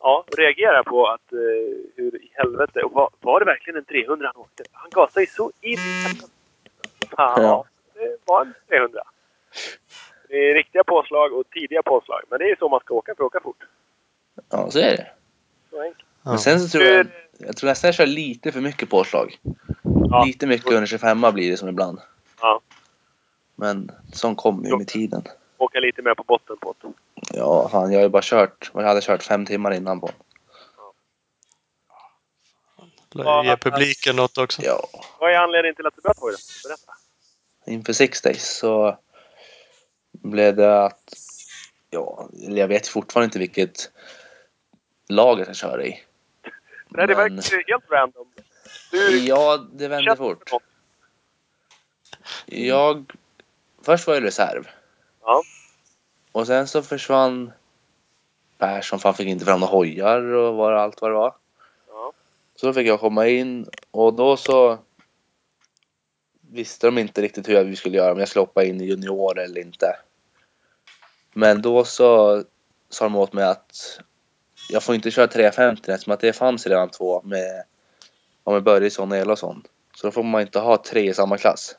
ja, reagerar på att eh, hur i helvete... Och var, var det verkligen en 300 han åkte? Han gasade ju så in... Fan, Ja. ja. Det var en 300. Det är riktiga påslag och tidiga påslag. Men det är ju så man ska åka för att åka fort. Ja, så är det. Så enkelt. Ja. Men sen så tror jag, jag tror nästan jag kör lite för mycket påslag. Ja. Lite mycket under 25 blir det som ibland. Ja. Men sånt kommer ju med tiden. Åka lite mer på botten på det. Ja, fan, jag har ju bara kört, jag hade kört fem timmar innan på. Ge publiken något också. Ja, Vad är anledningen till att du började på det? Berätta. inför Six Days så blev det att, ja, jag vet fortfarande inte vilket lag jag ska köra i. Nej, det Men- verkar helt random. Du Ja, det vände fort. Jag, först var jag reserv. Ja. Och sen så försvann Persson för han fick inte fram några hojar och var allt vad det var. Ja. Så då fick jag komma in och då så visste de inte riktigt hur vi skulle göra, om jag skulle hoppa in i junior eller inte. Men då så sa de åt mig att jag får inte köra 350 eftersom att det fanns redan två med, ja, med Börjesson och Elofsson. Så då får man inte ha tre i samma klass.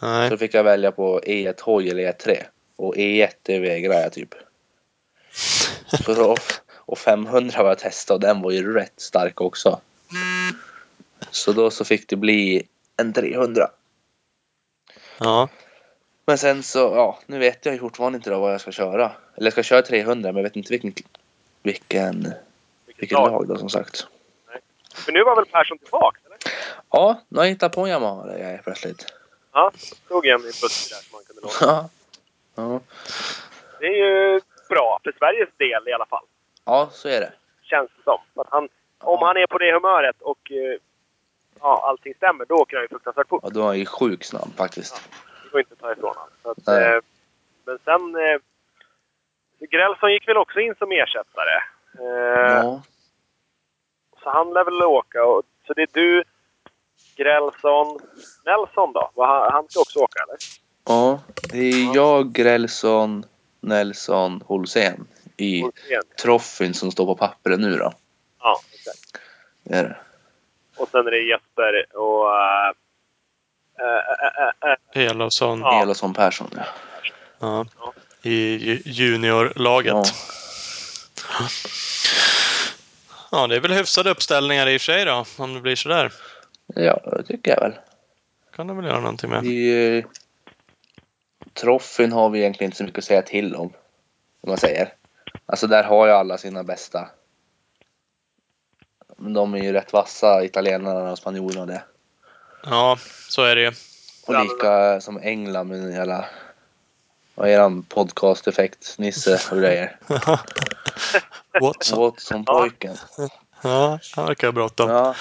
Så Nej. då fick jag välja på E1 hoj eller E3. Och E1 det vägrar jag typ. Så då, och 500 var jag testade och den var ju rätt stark också. Så då så fick det bli en 300. Ja. Men sen så, ja, nu vet jag ju fortfarande inte då vad jag ska köra. Eller jag ska köra 300 men jag vet inte vilken, vilken, vilken lag. lag då som sagt. För nu var väl Persson tillbaka, eller? Ja, nu har jag hittat på en Yamaha där jag är plötsligt. Ja, en i en buske där som man kunde låna. Ja. Ja, Det är ju bra, för Sveriges del i alla fall. ja så är det. Känns det som. Att han, om han är på det humöret och eh, ja, allting stämmer, då åker han ju fruktansvärt fort. Ja, då är han ju sjukt snabb faktiskt. Det går inte att ta ifrån honom. Eh, men sen, eh, Grälsson gick väl också in som ersättare. Eh, Ja. Så han lär väl åka. Och, så det är du, Grälsson, Nelson då? Han- Han ska också åka eller? ja. Det är jag, Grälsson, Nelson, Holsén i troffin som står på pappret nu då. Ja, exakt. Det är det. Och sen är det Jesper och... eh, eh, eh, Elofsson Ja. Elofsson Persson. Ja. ja. I ju- juniorlaget. Ja. Ja, det är väl hyfsade uppställningar i och för sig då, om det blir sådär. Ja, det tycker jag väl. kan du väl göra någonting med. I Troffin har vi egentligen inte så mycket att säga till om. Om man säger. Alltså där har ju alla sina bästa. Men de är ju rätt vassa, italienarna och spanjorerna och det. Ja, så är det ju. Och lika som England med den jävla... Vad är han? Podcast-effekt, Nisse och grejer. <laughs> Watson. Watson-pojken. Ja, han verkar ha bråttom. Ja.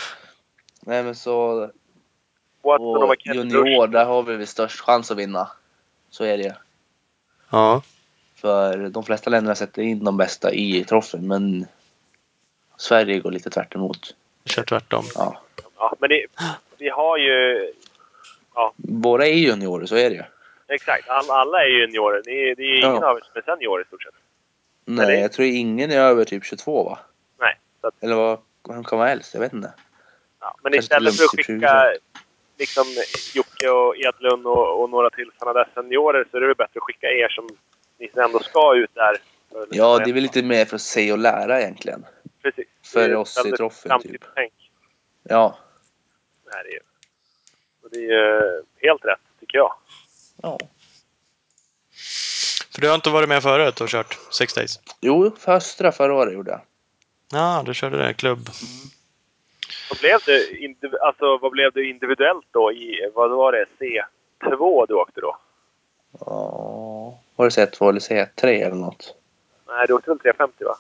Nej men så... Watson och junior, där har vi väl störst chans att vinna. Så är det ju. Ja. För de flesta länderna sätter in de bästa i troffen men Sverige går lite tvärt emot. Kör tvärtom. Ja. Ja, men det, vi har ju... Båda är juniorer, så är det ju. Exakt, all, alla är ju juniorer. Det är, det är ingen Ja. av er som är senior i stort sett. Nej, det- jag tror ingen är över typ 22 va? Nej. Att, Eller vad, han kan vara äldst, jag vet inte. Ja. Men istället för att skicka liksom, Jocke och Edlund och, och några till sådana där seniorer så är det väl bättre att skicka er som ni ändå ska ut där. Ja, det är väl lite mer för att se och lära egentligen. Precis. för oss i troffen, typ. framtidstänk. Ja. Det här är ju. Och det är ju helt rätt, tycker jag. ja. För du har inte varit med förut och kört Six Days? Jo, för Östra förra året gjorde jag. Ja, du körde det. Klubb. Vad blev det, alltså, vad blev det individuellt då i, vad var det, C2 du åkte då? Ja. Var det C2 eller C3 eller något? Nej, du åkte väl 350 va?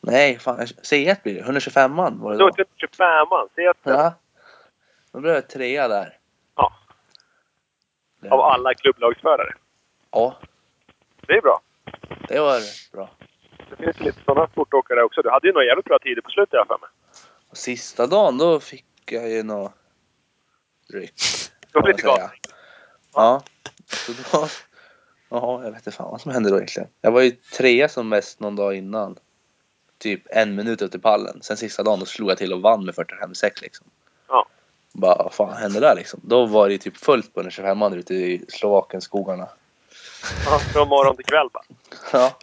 Nej, fan, C1 blir det. 125 man var det Du då. åkte 25an, C1 Ja. Då blev jag trea där. Ja. av alla klubblagsförare. Ja, Det är bra. det var bra. Det finns lite sådana sportåkare också. Du hade ju några jävligt bra tider på slutet i alla fall. Och sista dagen då fick jag ju något ryck. Det var lite gott. Ja. Så då, ja, jag vet inte fan vad som hände då egentligen. Jag var ju trea som mest någon dag innan. Typ en minut upp till pallen. Sen sista dagen då slog jag till och vann med 45-6 liksom. Ja. Bara, vad fan hände där liksom? Då var det ju typ fullt på den 25 man ute i Slovakienskogarna. Ja, från morgon till kväll bara. Ja.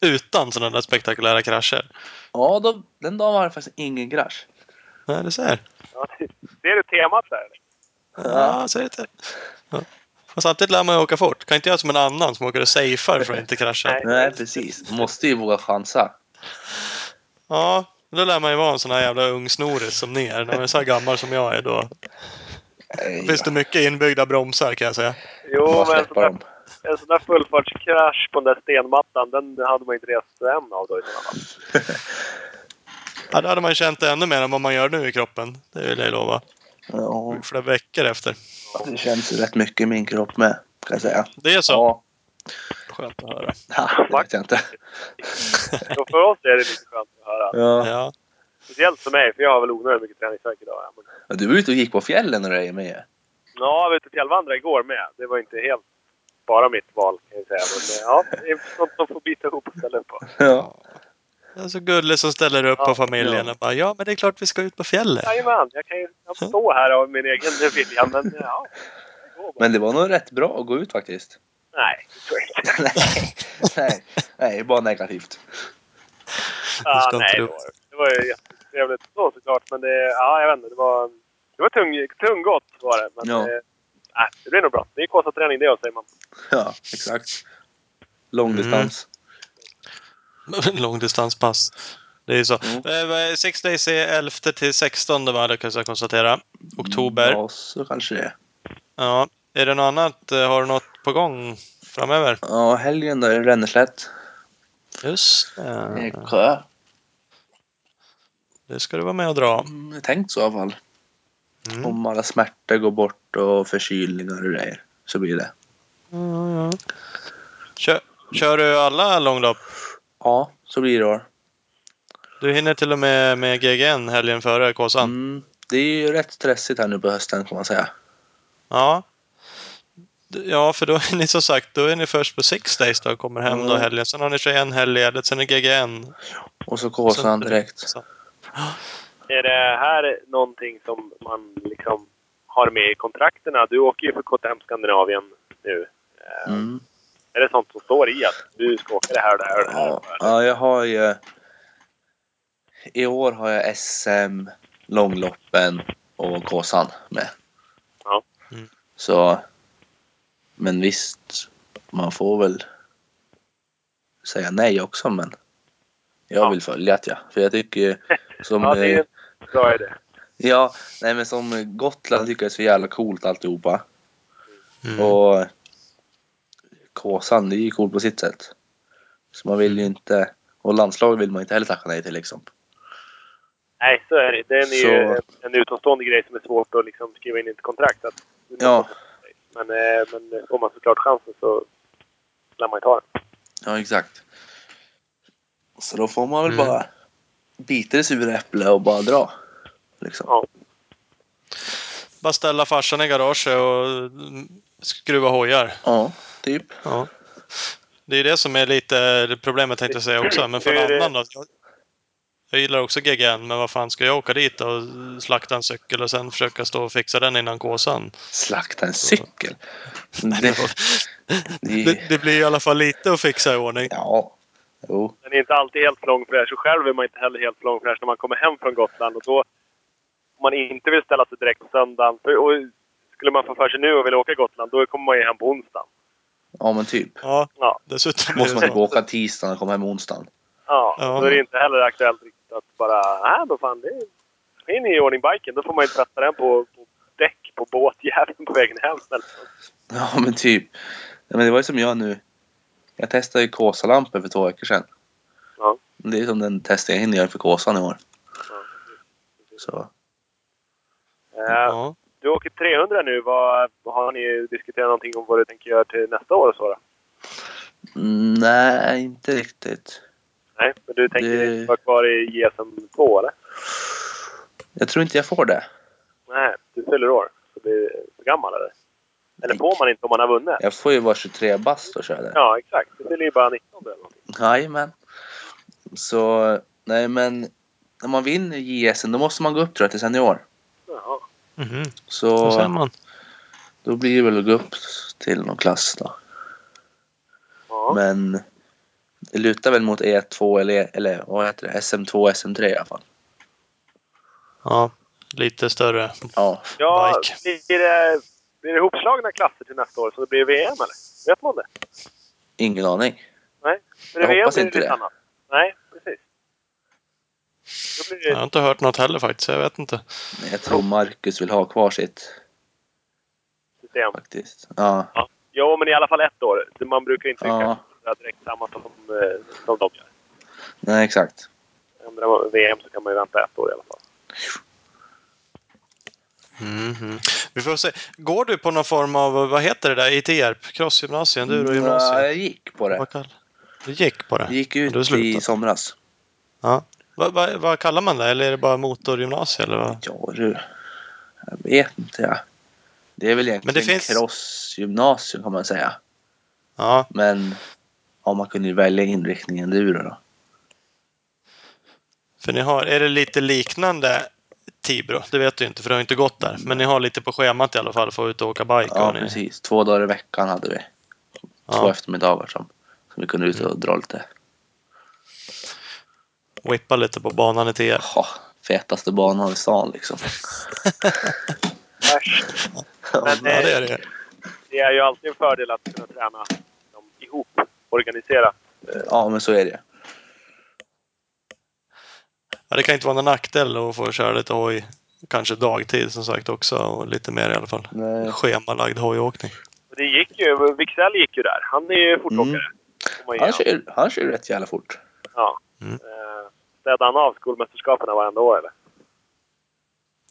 Utan sådana där spektakulära krascher. Ja, då, den dagen var det faktiskt ingen krasch. Nej, du ser. Ja, det är det temat där. Ja, säg det. Ja. Fast samtidigt lär man ju åka fort. Kan inte göra som en annan som åker och safear för att inte krascha. Nej. Nej, precis. Måste ju våga chansa. Ja, då lär man ju vara en sån här jävla ung snoris som ni är. När man är så här gammal som jag är då Nej, finns det mycket inbyggda bromsar kan jag säga. Jo, men en en sån där fullfartskrasch på den där stenmattan, den hade man inte rest en av då i sådana fall. <laughs> Ja, då hade man känt det ännu mer än vad man gör nu i kroppen. Det vill jag lova. Ja, Flera veckor efter. det känns rätt mycket i min kropp med, kan jag säga. Det är så. Ja, Skönt att höra. ha, det vet jag inte. <laughs> Så för oss är det lite skönt att höra. Ja. Ja. Speciellt för mig, för jag har väl onödigt mycket träningsvärk idag. Ja, men, Ja, Du var ute och gick på fjällen när du är med. ja, jag var ute och fjällvandrade igår med. Det var inte helt bara mitt val kan jag säga. Men eh, ja, det är sånt som får bita ihop och ställa upp på. Ja. Det är så gullig som ställer upp Ja, på familjen ja. och bara ja, men det är klart vi ska ut på fjället. Jajamän, jag kan ju stå här av min egen vilja, men ja. det. Men det var nog rätt bra att gå ut faktiskt. Nej, det tror jag inte. <laughs> nej, nej, nej, bara negativt. Ja, ska nej, det var, det var ju jättetrevligt så såklart. Men det, ja, jag vet inte. Det var, det var tung, tunggott var det. Men Ja. det, nej, det blir nog bra. Det är kostnadsträning det säger man. Ja, exakt. Långdistans. Långdistanspass. <laughs> Det är så. Mm. Eh, Six Days är 11 till 16 va, det kan jag konstatera. Oktober. Ja, så kanske det är. Ja. Är det något annat? Eh, Har du något på gång framöver? Ja, helgen då är det Ränneslätt. Just det. Eksjö. Det ska du vara med och dra. Mm, jag tänkt så i alla fall. Mm. Om alla smärtor går bort och förkylningar och grejer. Så blir det. Ja, ja. Kör, kör du alla långlopp? Ja, så blir det år. Du hinner till och med med GGN helgen före Kåsan. Mm, det är ju rätt stressigt här nu på hösten kan man säga. Ja. Ja, för då är ni som sagt, då är ni först på Six Days då, kommer hem då Mm. helgen. Sen har ni 21 helgledigt, sen är GGN. Och så Kåsan direkt. Så- Är det här någonting som man liksom har med i kontrakterna? Du åker ju för KTM Skandinavien nu. Eh, Mm. Är det sånt som står i att du ska åka det här och det här och det här? Ja, ja, jag har ju... I år har jag SM, långloppen och Kåsan med. Ja. Mm. Så... Men visst, man får väl säga nej också men jag Ja. vill följa det ja. För jag tycker <laughs> som... Ja, det är eh, bra idé. Ja, nej men som Gotland tycker jag är så jävla coolt alltihopa. Mm. Och Kåsan, det är ju coolt på sitt sätt. Så man vill ju inte... Och landslaget vill man inte heller tacka nej till liksom. Nej, så är det. Det är ju Så- en, en utomstående grej som är svårt att liksom skriva in i ett kontrakt. Att, Ja. Men, eh, men får man såklart chansen så lär man ju ta den. Ja, exakt. Så då får man väl Mm. bara bita det sura äpple och bara dra. Liksom. Ja. Bara ställa farsan i garaget och skruva hojar. Ja, typ. Ja. Det är det som är lite problemet tänkte jag säga också. Men för en annan då? Jag, gillar också GGN, men vad fan ska jag åka dit och slakta en cykel och sen försöka stå och fixa den innan Kåsan? Slakta en cykel. Det, <laughs> Det, det, det blir i alla fall lite att fixa i ordning. ja, jo. Den är inte alltid helt långfräsch och själv är man inte heller helt långfräsch när man kommer hem från Gotland. Och då, om man inte vill ställa sig direkt på söndagen. För, och skulle man få för sig nu och vill åka Gotland, då kommer man ju hem på onsdagen. Ja, men typ. Ja, Ja, dessutom är Måste man typ åka tisdagen och komma hem onsdagen. ja. Ja. Då är det inte heller aktuellt riktigt att bara, nej då fan, det är in i ordning biken. Då får man ju tvätta den på, på däck på båtjäveln på vägen hem. Eller. Ja, men typ. Ja, men det var ju som jag nu. Jag testade ju Kåsalampor för två veckor sedan. Ja. Det är som den testet jag hinner göra för Kåsan i år. Ja. Så. Eh. Du åker 300 nu. Vad, har ni diskuterat någonting om vad du tänker göra till nästa år och så då? Mm, nej, inte riktigt. Nej, men du tänker Det- vara kvar i JSM 2 eller? Jag tror inte jag får det. Nej, du fyller år. Så blir du för gammal eller? Eller får man inte om man har vunnit? Jag får ju vara 23 bast och köra det. Ja, exakt. Du fyller ju bara 19 eller någonting. Jajamän. Så, nej men. När man vinner JSM då måste man gå upp tror jag till senior. Jaha. Mhm. Så ser Så man. då blir det väl att gå upp till någon klass då. Ja. Men det lutar väl mot E2 eller, eller vad heter det? SM2 SM3 i alla fall. Ja, lite större. Ja. ja Bike. blir, det, blir det ihopslagna klasser till nästa år så det blir VM eller? Vet man det? Ingen aning. Nej? För Jag VM hoppas inte det. Annat. Nej, precis. Då blir Jag det, har inte hört något heller faktiskt, jag vet inte. Men jag tror Marcus vill ha kvar sitt system. faktiskt. Ja. Ja. Jo, men i alla fall ett år. Man brukar inte Ja. direkt samma som, eh, som de gör. Nej exakt. Ändrar man VM så kan man ju vänta ett år i alla fall. Mhm. Vi får se. Går du på någon form av, vad heter det där, i Tierp? Crossgymnasium, du och Ja, gymnasium? jag gick på det. Du gick på det? Jag gick ut i somras. Ja. Vad, vad, vad kallar man det? Eller är det bara motorgymnasium? Eller vad? Ja du. Jag vet inte. Ja. Det är väl egentligen Men det finns- crossgymnasium kan man säga. Ja, Men ja, man kunde ju välja inriktningen enduro då. för ni har, är det lite liknande Tibro? Det vet du inte för du har inte gått där. Men ni har lite på schemat i alla fall för att ut och åka bike. Ja ni. precis. Två dagar i veckan hade vi. Två Ja, eftermiddagar som, som vi kunde ut och dra lite. whippa lite på banan i Tierp. Ja, fetaste banan i stan liksom. Men Ja, det eh, är det. det är ju alltid en fördel att kunna träna ihop, organiserat. Ja men så är det. Ja, det kan inte vara någon nackdel att få köra lite hoj. Kanske dagtid som sagt också och lite mer i alla fall. Nej. Schemalagd hojåkning. Det gick ju, Wicksell gick ju där. Han är ju fortåkare. Får man ge Han kör, han kör rätt jävla fort. Ja. Mm. Eh, Städade han av skolmästerskapen varenda år eller?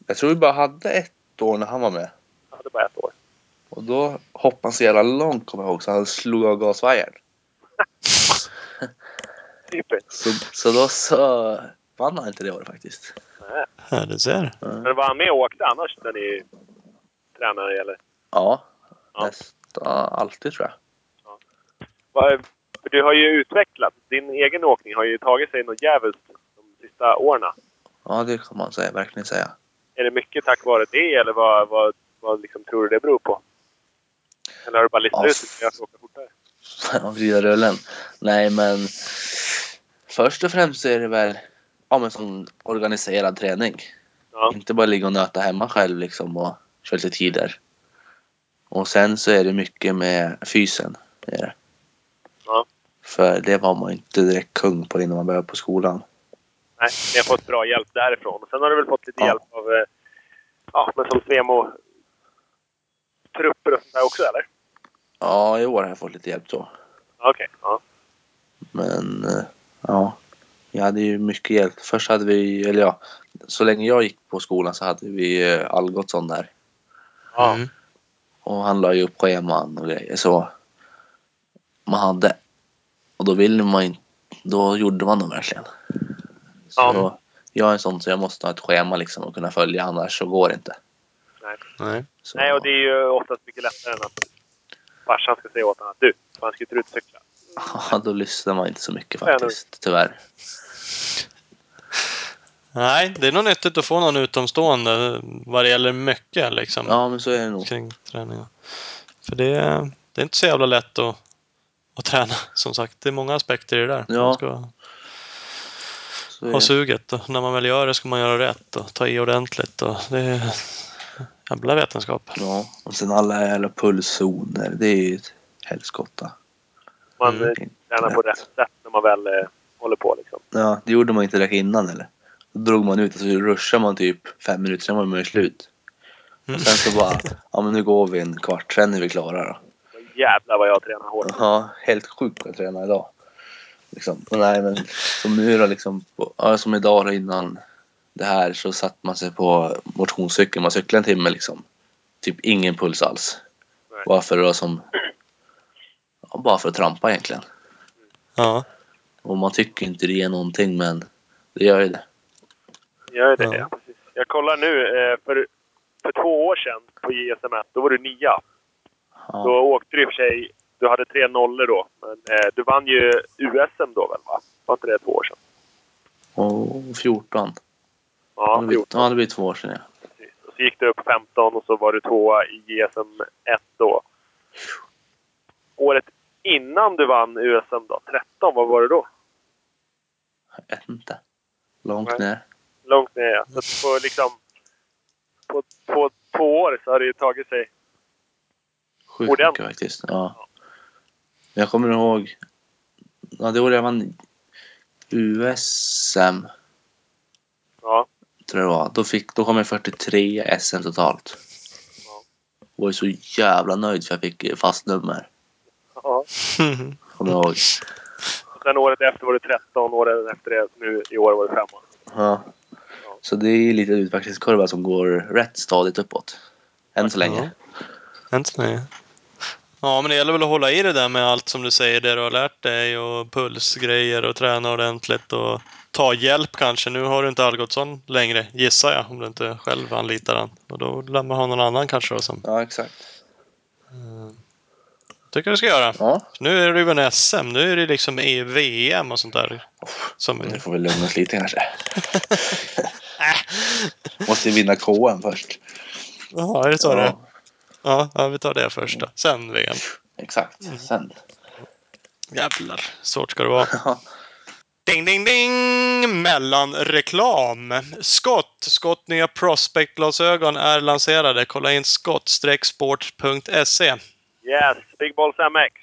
Jag tror vi bara hade ett år när han var med. Han hade bara ett år. Och då hoppade han så jävla långt kommer jag ihåg så han slog av gasvajern. <laughs> Så, så då så vann han inte det året faktiskt. Nej. Ja, du ser. Men var han med och åkte annars när ni tränade eller? Ja, Ja. nästan alltid tror jag. För du har ju utvecklat. Din egen åkning har ju tagit sig något jävligt de sista åren. Ja, det kan man säga, verkligen säga. Är det mycket tack vare det eller vad, vad, vad liksom tror du det beror på? Eller har du bara listat Ja, ut ska åka fortare? och vrida rullen. Nej, men först och främst är det väl ja, men sån organiserad träning. Ja. Inte bara ligga och nöta hemma själv liksom och köra lite tider. Och sen så är det mycket med fysen. Det är det. Ja. För det var man inte direkt kung på innan man började på skolan. Nej, ni har fått bra hjälp därifrån. Sen har du väl fått lite Ja. hjälp av, eh, ja, men som Svemo trupper och sånt där också eller? Ja, i år har jag fått lite hjälp så. Okej, ja. Men eh, ja, jag hade ju mycket hjälp. Först hade vi, eller ja, så länge jag gick på skolan så hade vi eh, Algotsson där. ja. Mm. Och han la ju upp scheman och grejer så man hade. Och då ville man inte, då gjorde man dem verkligen. Så Ja. jag är en sån så jag måste ha ett schema liksom och kunna följa annars så går det inte. Nej. Så, Nej, och det är ju oftast mycket lättare än att farsan ska säga åt honom att du, fan ska inte du ut och cykla? Ja, då lyssnar man inte så mycket Nej, faktiskt, tyvärr. Nej, det är nog nyttigt att få någon utomstående vad det gäller mycket liksom. Ja, men så är det nog. Kring träningen. För det, är- det är inte så jävla lätt att, att träna. Som sagt, det är många aspekter i det där. Ja. Man ska ha suget och när man väl gör det ska man göra rätt och ta i ordentligt. Och det är jävla vetenskap. Ja, och sen alla jävla pulszoner, det är ju ett helskotta. Man Mm. tränar på rätt sätt när man väl håller på liksom. Ja, det gjorde man inte direkt innan eller? Då drog man ut och så rushade man typ fem minuter, sen var man ju slut. Mm. Och sen så bara, ja men nu går vi en kvart, sen är vi klara då. Jävlar vad jag tränar hårt. Ja, helt sjukt att träna idag. Liksom. Men nej men som nu då liksom, på, ja, som idag då innan det här så satt man sig på motionscykeln, man cyklade en timme liksom. Typ ingen puls alls. Nej. Bara för att som, ja, bara för att trampa egentligen. Ja. Och man tycker inte det är någonting men det gör ju det. Gör det, Ja. ja. precis. Jag kollar nu. Eh, för, för två år sedan på JSM1, då var du nia. Ja. Då åkte du i och för sig... Du hade tre nollor då. Men eh, du vann ju USM då väl, va? Var inte det två år sedan? Och 14. Ja, det, blir, 14. ja, det blir två år sedan ja. Precis. Och så gick du upp 15 och så var du tvåa i JSM 1 då. Året innan du vann USM då, 13, vad var det då? Jag vet inte. Långt Nej. ner. Långt ner ja. Så på liksom... På, på två år så har det ju tagit sig... Sjukt Ordentligt. mycket faktiskt. Ja. Jag kommer ihåg. Ja, det året jag vann USM. Ja. Tror jag det var. Då, fick, då kom jag 43 i SM totalt. Ja. Och var så jävla nöjd för jag fick fast nummer. Ja. <laughs> Kommer jag ihåg. Och sen året efter var du 13, året efter det, nu i år var du femma. Ja. Så det är lite utvecklingskurva som går rätt stadigt uppåt. Än så länge. Än så länge. Ja, men det gäller väl att hålla i det där med allt som du säger, det du har lärt dig och pulsgrejer och träna ordentligt och ta hjälp kanske. Nu har du inte Algotsson längre, gissar jag, om du inte själv anlitar han. Och då lär man ha någon annan kanske då som Ja, exakt. Tycker du ska göra. Ja. Nu är det ju en SM, nu är det liksom i VM och sånt där. Som, Nu får vi lugna oss lite kanske. <laughs> Måste vinna KM först. Jaha, är det så det är? Ja, Ja, ja, vi tar det först då. Sen VM. exakt. Sen. Jävlar, svårt ska det vara. Ja. Ding, ding, ding! Mellanreklam. Skott. Skott nya Prospect-glasögon är lanserade. Kolla in skott-sport.se. Yes, Big Balls MX.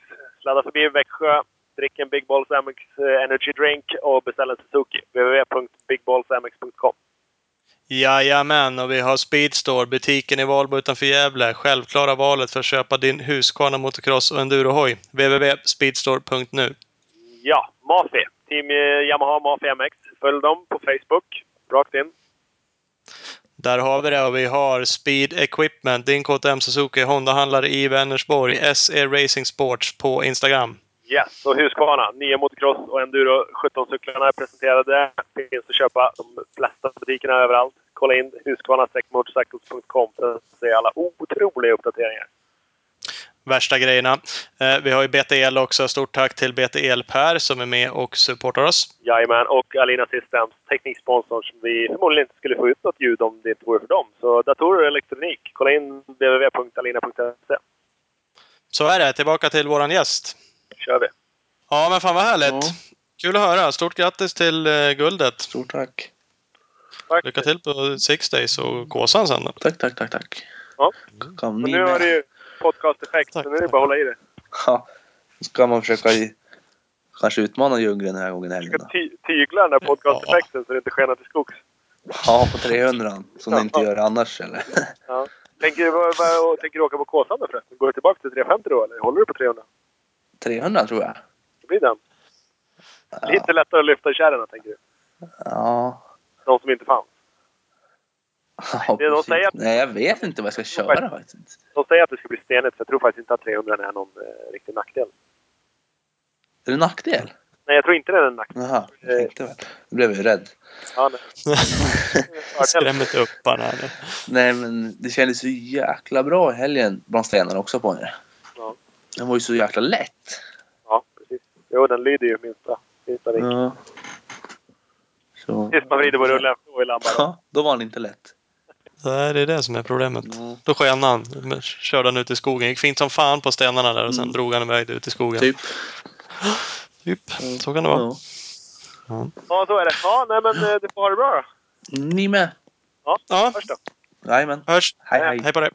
Sladda förbi Växjö, drick en Big Balls MX eh, Energy Drink och beställ en Suzuki. www.bigballsmx.com Jajamän, och vi har Speedstore, butiken i Valbo utanför Gävle. Självklara valet för att köpa din Husqvarna motocross och endurohoj. www.speedstore.nu. Ja, Mafi. Team eh, Yamaha Mafi MX. Följ dem på Facebook. Rakt in. Där har vi det och vi har Speed Equipment, din KTM Suzuki Honda-handlare i Vänersborg, SE Racing Sports på Instagram. Yes, och Husqvarna. Nya motocross och enduro 17-cyklarna är presenterade. Finns att köpa de flesta butikerna överallt. Kolla in husqvarna-motorcycles.com för att se alla otroliga uppdateringar. Värsta grejerna. Eh, vi har ju BT El också. Stort tack till BT El Per som är med och supportar oss. Jajamän, och Alina Systems, tekniksponsorn som vi förmodligen inte skulle få ut något ljud om det inte vore för dem. Så datorer och elektronik, kolla in www.alina.se. Så är det. Tillbaka till våran gäst. kör vi. Ja, men fan vad härligt. Ja. Kul att höra. Stort grattis till eh, guldet. Stort tack. Tack. Lycka till på Six Days och Kåsan sen då. Tack, tack, tack, tack. Ja. Kom ni nu har med. det ju podcast-effekt, nu är det bara att hålla i det. Ja. Då ska man försöka i, kanske utmana djungeln den här gången i helgen Ska då. ty tygla den där podcast-effekten så det inte skenar till skogs. Ja, på 300 som det inte Ja. gör annars eller? Ja. Tänker, du, vad, vad, tänker du åka på Kåsan då förresten? Går du tillbaka till 350 då eller håller du på 300? 300 tror jag. Det blir den. Lite lättare att lyfta kärrorna tänker du. Ja. De som inte fanns. Ja de säger att- Nej, jag vet inte vad jag ska köra faktiskt. De säger att det ska bli stenigt, så jag tror faktiskt inte att 300 är någon eh, riktig nackdel. Är det en nackdel? Nej, jag tror inte det är en nackdel. Jaha, jag tänkte väl. Nu blev jag ju rädd. Ja, <laughs> inte upp han här nu. Nej, men det kändes så jäkla bra i helgen bland stenarna också på den. Ja. Den var ju så jäkla lätt. ja, precis. Jo, den lyder ju minsta, minsta vink. Ja. Så. Tills man vrider på rullen och i lampan. Ja, då var den inte lätt. Nej, det är det som är problemet. Ja. Då sken han. Körde han ut i skogen. Gick fint som fan på stenarna där och sen Mm. drog han iväg ut i skogen. Typ. Typ. Så kan det vara. Ja. Ja, så är det. Ja, nej men du får ha det bra då. Ni med? Ja, Först då. Jajamän. hörs. Hej, hej. Hej på dig.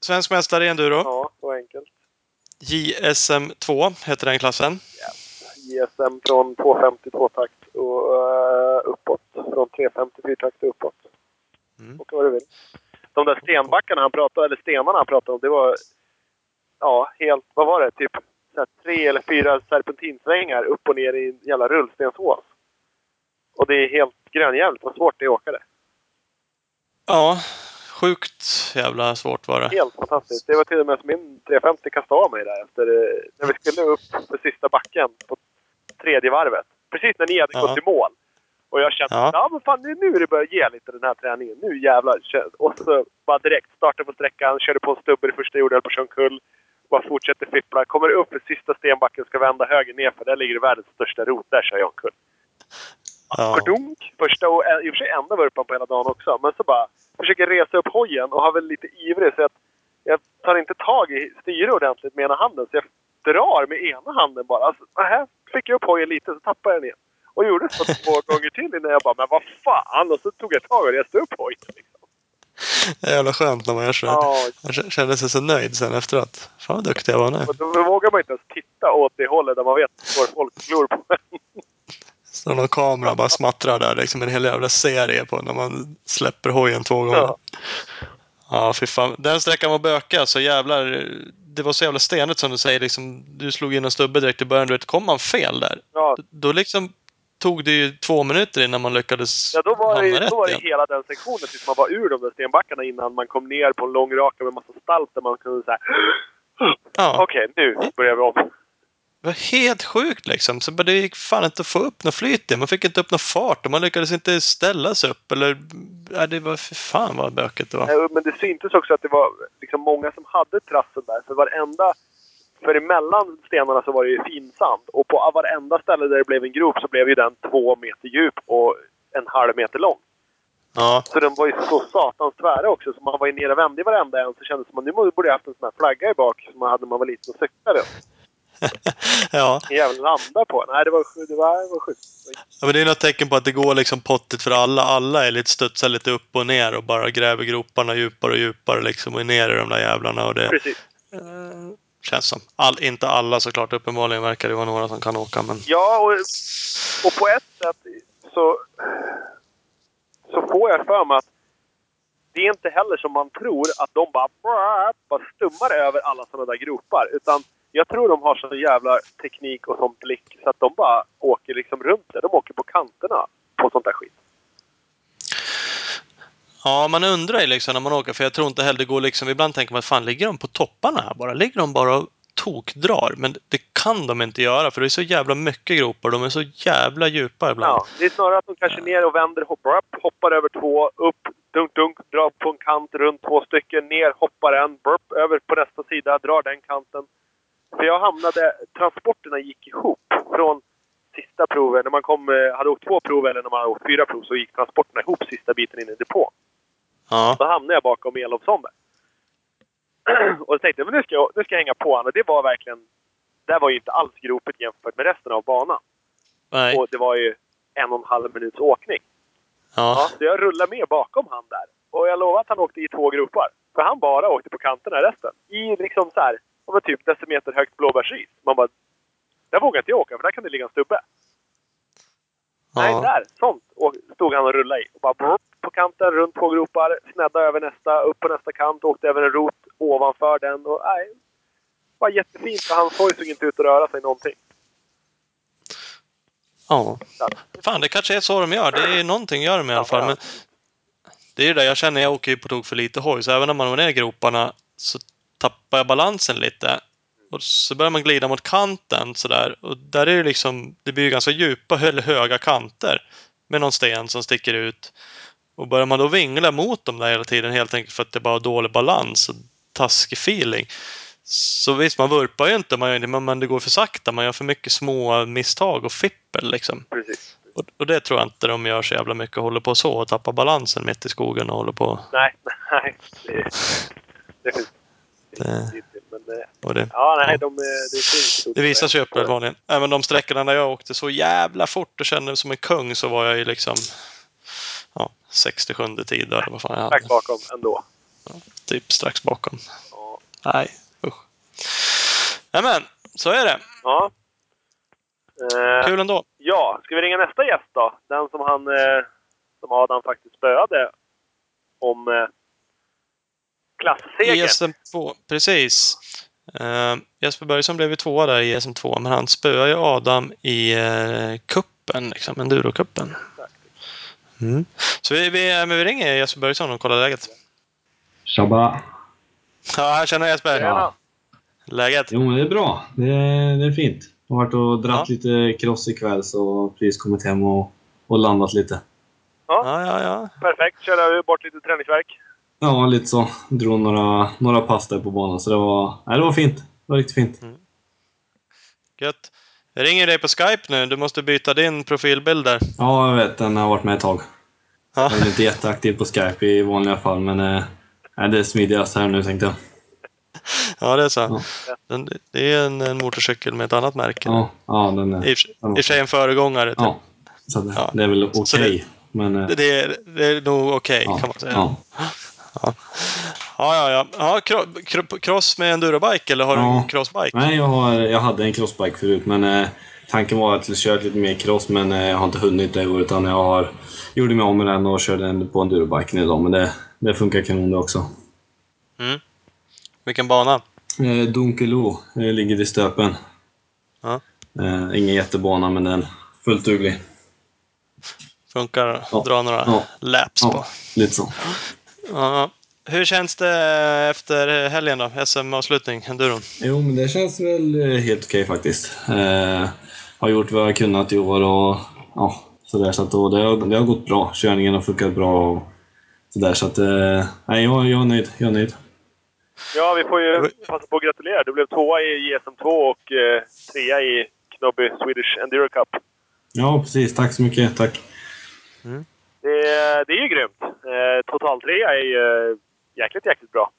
Svensk mästare i enduro. Ja, så enkelt. JSM 2 heter den klassen. JSM från 250 tvåtakt och uh, uppåt. Från 350 fyrtakt och uppåt. Mm. Och vad du vill. De där stenbackarna han pratade, eller stenarna han pratade om, det var... Ja, helt... Vad var det? Typ så här, tre eller fyra serpentinsvängar upp och ner i en jävla rullstensås. Och det är helt grönjävligt vad svårt det är att åka det. Ja, sjukt jävla svårt var det. Helt fantastiskt. Det var till och med som min 350 kastade av mig där efter... eh, När vi skulle upp för sista backen på tredje varvet. Precis när ni hade Ja. gått i mål. Och jag kände Ja. ja. men fan nu, nu är det börjar ge lite den här träningen. Nu jävlar. Och så bara direkt starta på sträckan, körde på en stubbe det första jag gjorde, höll på att omkull. Bara fortsätter fippla. Kommer upp för sista stenbacken, ska vända höger ner för där ligger världens största rot. Där kör jag omkull. Ja. Kordunk. Första och i och för sig enda vurpan på hela dagen också. Men så bara försöker resa upp hojen och har väl lite ivrig så att jag tar inte tag i styret ordentligt med ena handen. Så jag drar med ena handen bara. Alltså, här fick jag upp hojen lite så tappade jag den igen. Och gjorde så två <laughs> gånger till innan jag bara, men vad fan! Och så tog jag tag och reste upp hojen. Liksom. Det är jävla skönt när man gör så. Ja, Man k- kände sig så nöjd sen efteråt. Fan vad duktig jag var nu. och då vågar man inte ens titta åt det hållet där man vet var folk glor på en. <laughs> Så någon kamera bara smattrar där. Liksom en hel jävla serie på när man släpper hojen två gånger. Ja. Ja, fy fan. Den sträckan var böka, så jävlar. Det var så jävla stenigt som du säger. Liksom, du slog in en stubbe direkt i början. Du vet, kom man fel där, Ja, då liksom tog det ju två minuter innan man lyckades Ja, då var det, rätt då var det igen. hela den sektionen tills man var ur de där stenbackarna innan man kom ner på en lång raka med massa spalt där man kunde säga Ja, Okej, nu börjar vi om. det var helt sjukt liksom. Så det gick fan inte att få upp något flyt. Man fick inte upp någon fart och man lyckades inte ställa sig upp. Eller, ja, det var för fan vad bökigt det var. Eh, Men det syntes också att det var liksom många som hade trassel där. För varenda... För emellan stenarna så var det ju finsand. Och på varenda ställe där det blev en grop så blev ju den två meter djup och en halv meter lång. Ja, Så den var ju så satans tvära också. Så man var ju nere och vände i varenda en. Så kändes det som att nu borde jag haft en sån här flagga i bak som man hade när man var liten och cyklade. <laughs> ja. Jävel landa på. Nej, det var, det var, det var sjukt. Ja, men det är något tecken på att det går liksom pottigt för alla. Alla är lite studsar lite upp och ner och bara gräver groparna djupare och djupare liksom och är ner i de där jävlarna. Och det Precis känns som. All, inte alla såklart, uppenbarligen verkar det vara några som kan åka. Men Ja, och, och på ett sätt så, så får jag för mig att det är inte heller som man tror att de bara, bara stummar över alla sådana där gropar. Utan jag tror de har sån jävla teknik och sån blick så att de bara åker liksom runt det. De åker på kanterna på sånt där skit ja, man undrar ju liksom när man åker, för jag tror inte heller det går liksom, ibland tänker man fan ligger de på topparna här bara? Ligger de bara och tokdrar. Men det kan de inte göra för det är så jävla mycket gropar. De är så jävla djupa ibland. Ja, det är snarare att de kanske ner och vänder, hoppar upp, hoppar över två, upp, dunk, dunk, drar på en kant runt två stycken, ner, hoppar en, burp, över på nästa sida, drar den kanten. För jag hamnade, transporterna gick ihop från sista provet. När man kom, eh, hade åkt två prov eller när man hade åkt fyra prov så gick transporterna ihop sista biten in i depån. Ja. Då hamnade jag bakom Elof Somberg. <clears throat> och då tänkte jag, men nu ska jag, nu ska jag hänga på honom. Och det var verkligen... Det var ju inte alls gropigt jämfört med resten av banan. Nej. Och det var ju en och en halv minuts åkning. Ja, Ja. så jag rullade med bakom han där. Och jag lovar att han åkte i två gropar. För han bara åkte på kanterna resten. I liksom så här, om typ decimeter högt blåbärsris. Man bara... Där vågar inte jag åka för där kan det ligga en stubbe. Nej, Ja. där! Sånt och stod han och rullade i. Och bara kanten, runt två gropar, snedda över nästa, upp på nästa kant, åkte över en rot ovanför den. Och, nej, var jättefint för hans hoj såg inte ut att röra sig någonting. ja. Fan, det kanske är så de gör. Det är någonting gör de i alla fall. Men det är ju det jag känner. Jag åker ju på tok för lite hoj. Så även när man var ner i groparna så tappar jag balansen lite. Och så börjar man glida mot kanten sådär. Och där är det liksom, det blir ju ganska djupa eller höga kanter. Med någon sten som sticker ut. Och börjar man då vingla mot dem där hela tiden helt enkelt för att det är bara dålig balans och taskig feeling. Så visst, man vurpar ju inte, man gör men- det går för sakta. Man gör för mycket små misstag och fippel liksom. precis. Och, och det tror jag inte de gör så jävla mycket. Håller på så och tappar balansen mitt i skogen och håller på. Nej, <laughs> nej. Det, det Det. Men, eh, det, ja, nej, Ja. de, det finns det visar sig upp rätt vanligen. Även de sträckorna där jag åkte så jävla fort och kände mig som en kung så var jag ju liksom 67 tid eller vad fan jag hade. Strax bakom ändå. Typ strax bakom. Ja. Nej, usch. Nämen, så är det. ja. Eh, Kul ändå. Ja, ska vi ringa nästa gäst då? Den som han, eh, som Adam faktiskt spöade om eh, klassseger. I SM2, precis. Uh, Jesper Börjesson blev ju tvåa där i SM2, men han spöade ju Adam i uh, kuppen, liksom, endurocupen. Mm. Så vi, vi, men vi ringer Jesper Börjesson och kollar läget. Tjabba! Ja, här känner Jesper. Tjena. Läget? Jo, men det är bra. Det är, det är fint. Jag har varit och dratt Ja. lite cross ikväll så precis kommit hem och, och landat lite. Ja, ja, ja. Perfekt. Köra bort lite träningsverk. Ja, lite så. Drog några, några pass där på banan så det var, nej, det var fint. Det var riktigt fint. Gött. Jag ringer dig på Skype nu. Du måste byta din profilbild där. Ja, jag vet. Den har varit med ett tag. Ja. Jag är inte jätteaktiv på Skype i vanliga fall, men eh, det är smidigast här nu tänkte jag. Ja, det är så. Ja. Det är en, en motorcykel med ett annat märke. Ja, ja den är... I och för sig en föregångare. Typ. Ja. Så det, Ja. det är väl okej, Så det- men... eh, Det, det, är, det är nog okej, ja, kan man säga. ja. Ja, ja, ja. ja cross med endurobike eller har du Ja. en crossbike? Nej, jag, har, jag hade en crossbike förut, men eh, tanken var att jag köra lite mer cross, men eh, jag har inte hunnit det år, utan jag har, gjorde mig om med den och körde den på endurobiken idag, men det, det funkar kanon det också. Vilken bana? Eh, Dunkelo eh, ligger i stöpen. Ja. Eh, ingen jättebana, men den är fullt duglig. Funkar? Ja. Dra några Ja. laps på. Ja, lite så. Ja. Hur känns det efter helgen då? SM-avslutning, enduron? Jo, men det känns väl eh, helt okej faktiskt. Eh, har gjort vad jag kunnat i år och ja, sådär. Så att, och det, har, det har gått bra. Körningen har funkat bra och sådär. Så att, eh, nej, jag, jag är nöjd. Jag är nöjd. Ja, vi får ju passa på att gratulera. Du blev tvåa i JSM2 och eh, trea i Knobby Swedish Enduro Cup. Ja, precis. Tack så mycket. Tack. Det, det är ju grymt. Eh, total trea är ju eh, jäkligt, jäkligt bra.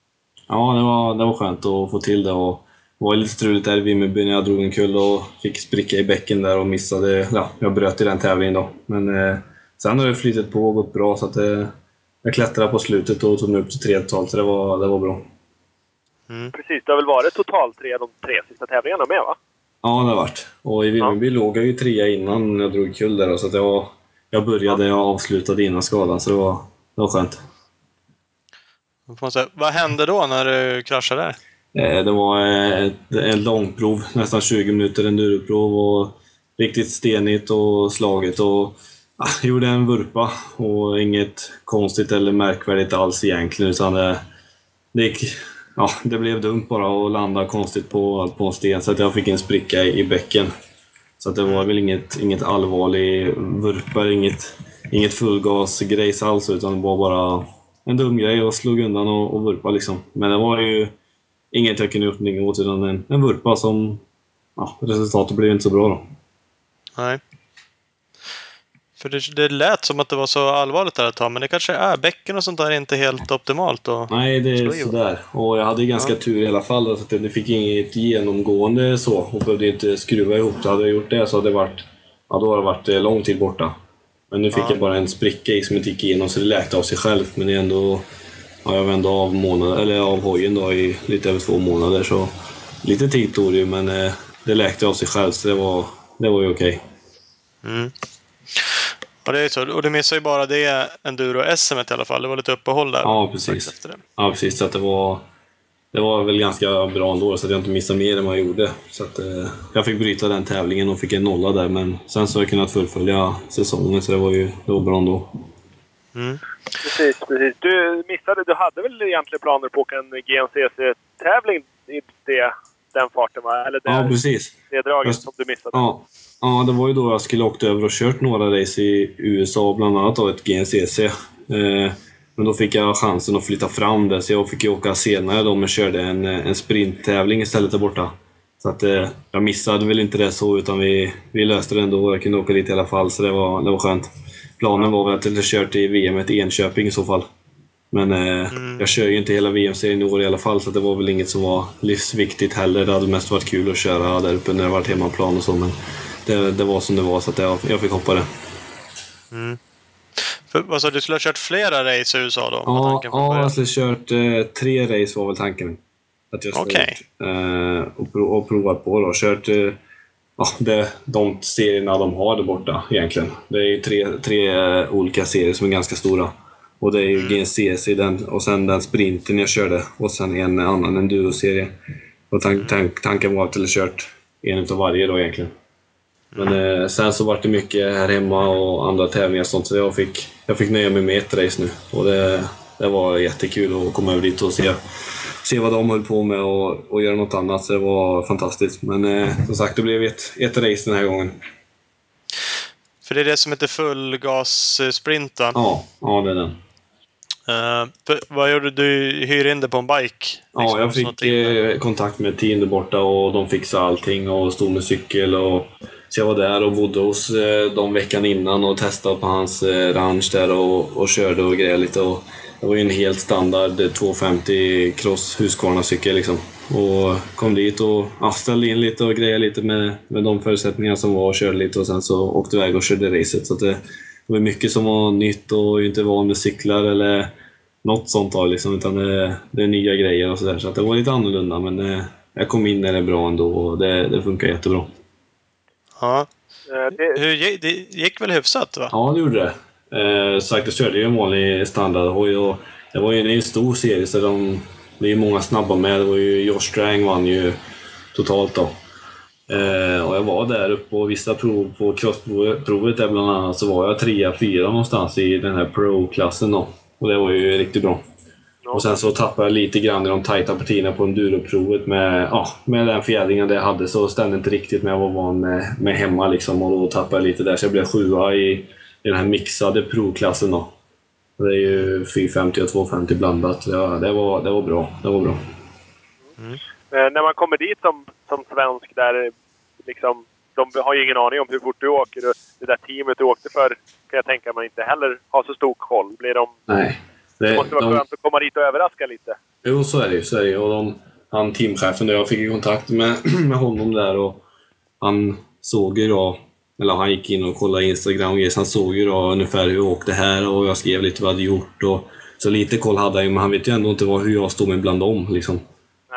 Ja, det var, det var skönt att få till det. Och det var lite struligt där i Vimmerby när jag drog en kull och fick spricka i bäcken där och missade. Ja, jag bröt i den tävlingen då. Men eh, sen har det flyttat på och gått bra så att eh, jag klättrade på slutet och tog mig upp till tre totalt. Så det var, det var bra. Precis, det har väl varit total trea de tre sista tävlingarna med va? Ja, det har varit. Och i Vimmerby låg jag ju trea innan jag drog kull där. då, Så att jag, jag började och avslutade innan skadan, så det var, det var skönt. Vad hände då när du kraschade där? Det var eh, ett, ett långprov, nästan 20 minuter enduroprov och riktigt stenigt och slaget. Och, jag <laughs> ah, gjorde en vurpa och inget konstigt eller märkvärdigt alls egentligen. Utan det, det gick ja, det blev dumt bara och landa konstigt på, på en sten så att jag fick en spricka i, i bäcken. Så att det var väl inget, inget allvarlig vurpa, inget, inget fullgasgrejs alls utan det var bara en dum grej och slog undan och, och vurpa liksom. Men det var ju inget jag kunde gjort någonting åt utan en, en vurpa som... Ja, resultatet blev inte så bra då. Nej. För det, det lät som att det var så allvarligt där ett tag, men det kanske är. Bäcken och sånt där är inte helt optimalt. Och... Nej, det är sådär. Och jag hade ju ganska Ja. tur i alla fall. Så att det fick inget genomgående så och behövde inte skruva ihop det. Hade jag gjort det så hade det varit... Ja, då hade det varit eh, lång tid borta. Men nu fick Ja. jag bara en spricka i som inte gick igenom så det läkte av sig självt. Men det är ändå... Ja, jag vände av, månad, eller av hojen då i lite över två månader så... Lite tid tog det ju men eh, det läkte av sig självt så det var, det var ju okej. Mm. Och det är så. Och du missade ju bara det enduro-SM i alla fall. Det var lite uppehåll där. Ja, precis. Efter det. Ja, precis. Så att det var... Det var väl ganska bra ändå, så att jag inte missade mer än vad jag gjorde. Så att, eh, jag fick bryta den tävlingen och fick en nolla där, men sen så har jag kunnat fullfölja säsongen, så det var ju det var bra ändå. Mm. Precis, precis. Du missade, du hade väl egentligen planer på att åka en GNCC-tävling i det, den farten va? Eller det, Ja, precis. det draget Just- som du missade? Ja. ja, det var ju då jag skulle åkt över och kört några race i USA, bland annat då ett GNCC. Eh, men då fick jag chansen att flytta fram det, så jag fick ju åka senare då, men körde en, en sprinttävling istället där borta. Så att eh, jag missade väl inte det så, utan vi, vi löste det ändå. Jag kunde åka dit i alla fall, så det var, det var skönt. Planen var väl att jag skulle kört i VM i Enköping i så fall. Men eh, jag kör ju inte hela VM-serien i år i alla fall, så det var väl inget som var livsviktigt heller. Det hade mest varit kul att köra där uppe när det varit hemmaplan och så, men det, det var som det var, så att jag, jag fick hoppa det. För, vad sa du? Skulle ha kört flera race i USA då? Ja, ja jag skulle kört eh, tre race var väl tanken. Att jag skulle gjort, eh, och, prov, och provat på då. Kört eh, ja, det, de serierna de har där borta egentligen. Det är ju tre, tre eh, olika serier som är ganska stora. Och det är ju GNCC den, och sen den sprinten jag körde och sen en annan enduro-serie. Och tank, tank, tanken var att jag skulle kört en utav varje då egentligen. Men eh, sen så var det mycket här hemma och andra tävlingar och sånt så jag fick, jag fick nöja mig med ett race nu. Och det, det var jättekul att komma över dit och se, se vad de höll på med och, och göra något annat. Så det var fantastiskt. Men eh, som sagt, det blev ett, ett race den här gången. För det är det som heter fullgas-sprint va? Ja, ja det är den. För, vad gjorde du? Du hyr in det på en bike? Ja, liksom, jag och sånt fick eh, kontakt med ett team där borta och de fixade allting och stod med cykel. Och, så jag var där och bodde hos eh, dem veckan innan och testade på hans eh, ranch där och, och körde och grejade lite. Och det var ju en helt standard eh, 250 cross Husqvarna-cykel liksom. Och kom dit och ja, ställde in lite och grejade lite med, med de förutsättningar som var och körde lite och sen så åkte iväg och körde racet. Så att det, det var mycket som var nytt och inte van med cyklar eller något sånt då, liksom, utan det, det är nya grejer och sådär. Så att det var lite annorlunda, men jag kom in där det är bra ändå och det, det funkar jättebra. Ja. Eh, Det, Hur, gick- det gick väl hyfsat va? Ja, det gjorde det. Eh, sagt, jag körde ju en vanlig standardhoj och det var ju det är en stor serie så de, det är ju många snabba med. Det var ju Josh Strang vann ju totalt då. Eh, och jag var där uppe och vissa prov på crossprovet där bland annat så var jag trea, fyra någonstans i den här pro-klassen då. Och det var ju riktigt bra. Och sen så tappade jag lite grann i de tajta partierna på enduroprovet med, ja, med den fjädringen det jag hade så stämde inte riktigt med vad jag var van med, med hemma liksom och då tappade jag lite där så jag blev sjua i, i den här mixade provklassen då. Det är ju 450 och 250 blandat. Ja, det, var, det var bra. Det var bra. eh, när man kommer dit som, som svensk där, liksom, de har ju ingen aning om hur fort du åker. Och det där teamet du åkte för kan jag tänka mig inte heller har så stor koll. Blir de, Nej. Det måste vara de, skönt att komma dit och överraska lite. Jo, så är det ju. Så är det. Och de, han teamchefen där, jag fick ju kontakt med, <clears throat> med honom där och han såg ju då, eller han gick in och kollade Instagram och så han såg ju då ungefär hur jag åkte här och jag skrev lite vad jag hade gjort. Och, så lite koll hade han ju, men han vet ju ändå inte vad, hur jag stod mig bland dem. Liksom.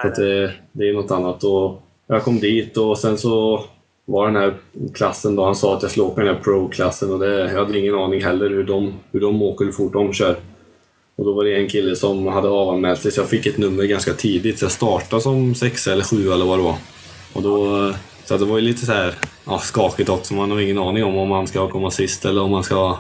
Så att det, det är något annat. Och jag kom dit och sen så var den här klassen då, han sa att jag skulle åka den här pro-klassen och det, jag hade ingen aning heller hur de, hur de åker, hur fort de kör. Och då var det en kille som hade avanmält sig så jag fick ett nummer ganska tidigt. Så jag startade som sex eller sju eller vad det var. Och då, så det var ju lite så här, ja, skakigt också. Man har ingen aning om om man ska komma sist eller om man ska... Ja,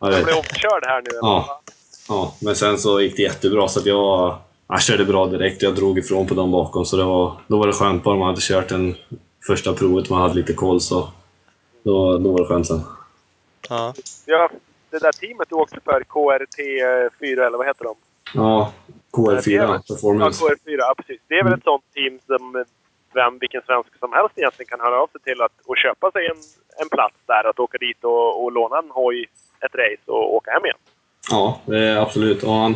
jag vet. blev omkörd här nu. Ja. Ja, men sen så gick det jättebra så att jag, jag körde bra direkt. Jag drog ifrån på dem bakom, så det var, då var det skönt. Bara man hade kört den första provet, man hade lite koll, så då, då var det skönt sen. Ja. Ja, det där teamet du åkte för, KRT4 eller vad heter de? Ja, KR4 Ja, Performance. KR4, ja precis. Det är väl ett sånt team som vem, vilken svensk som helst egentligen kan höra av sig till att, och köpa sig en, en plats där. Att åka dit och, och låna en hoj, ett race och åka hem igen. Ja, absolut. Och han,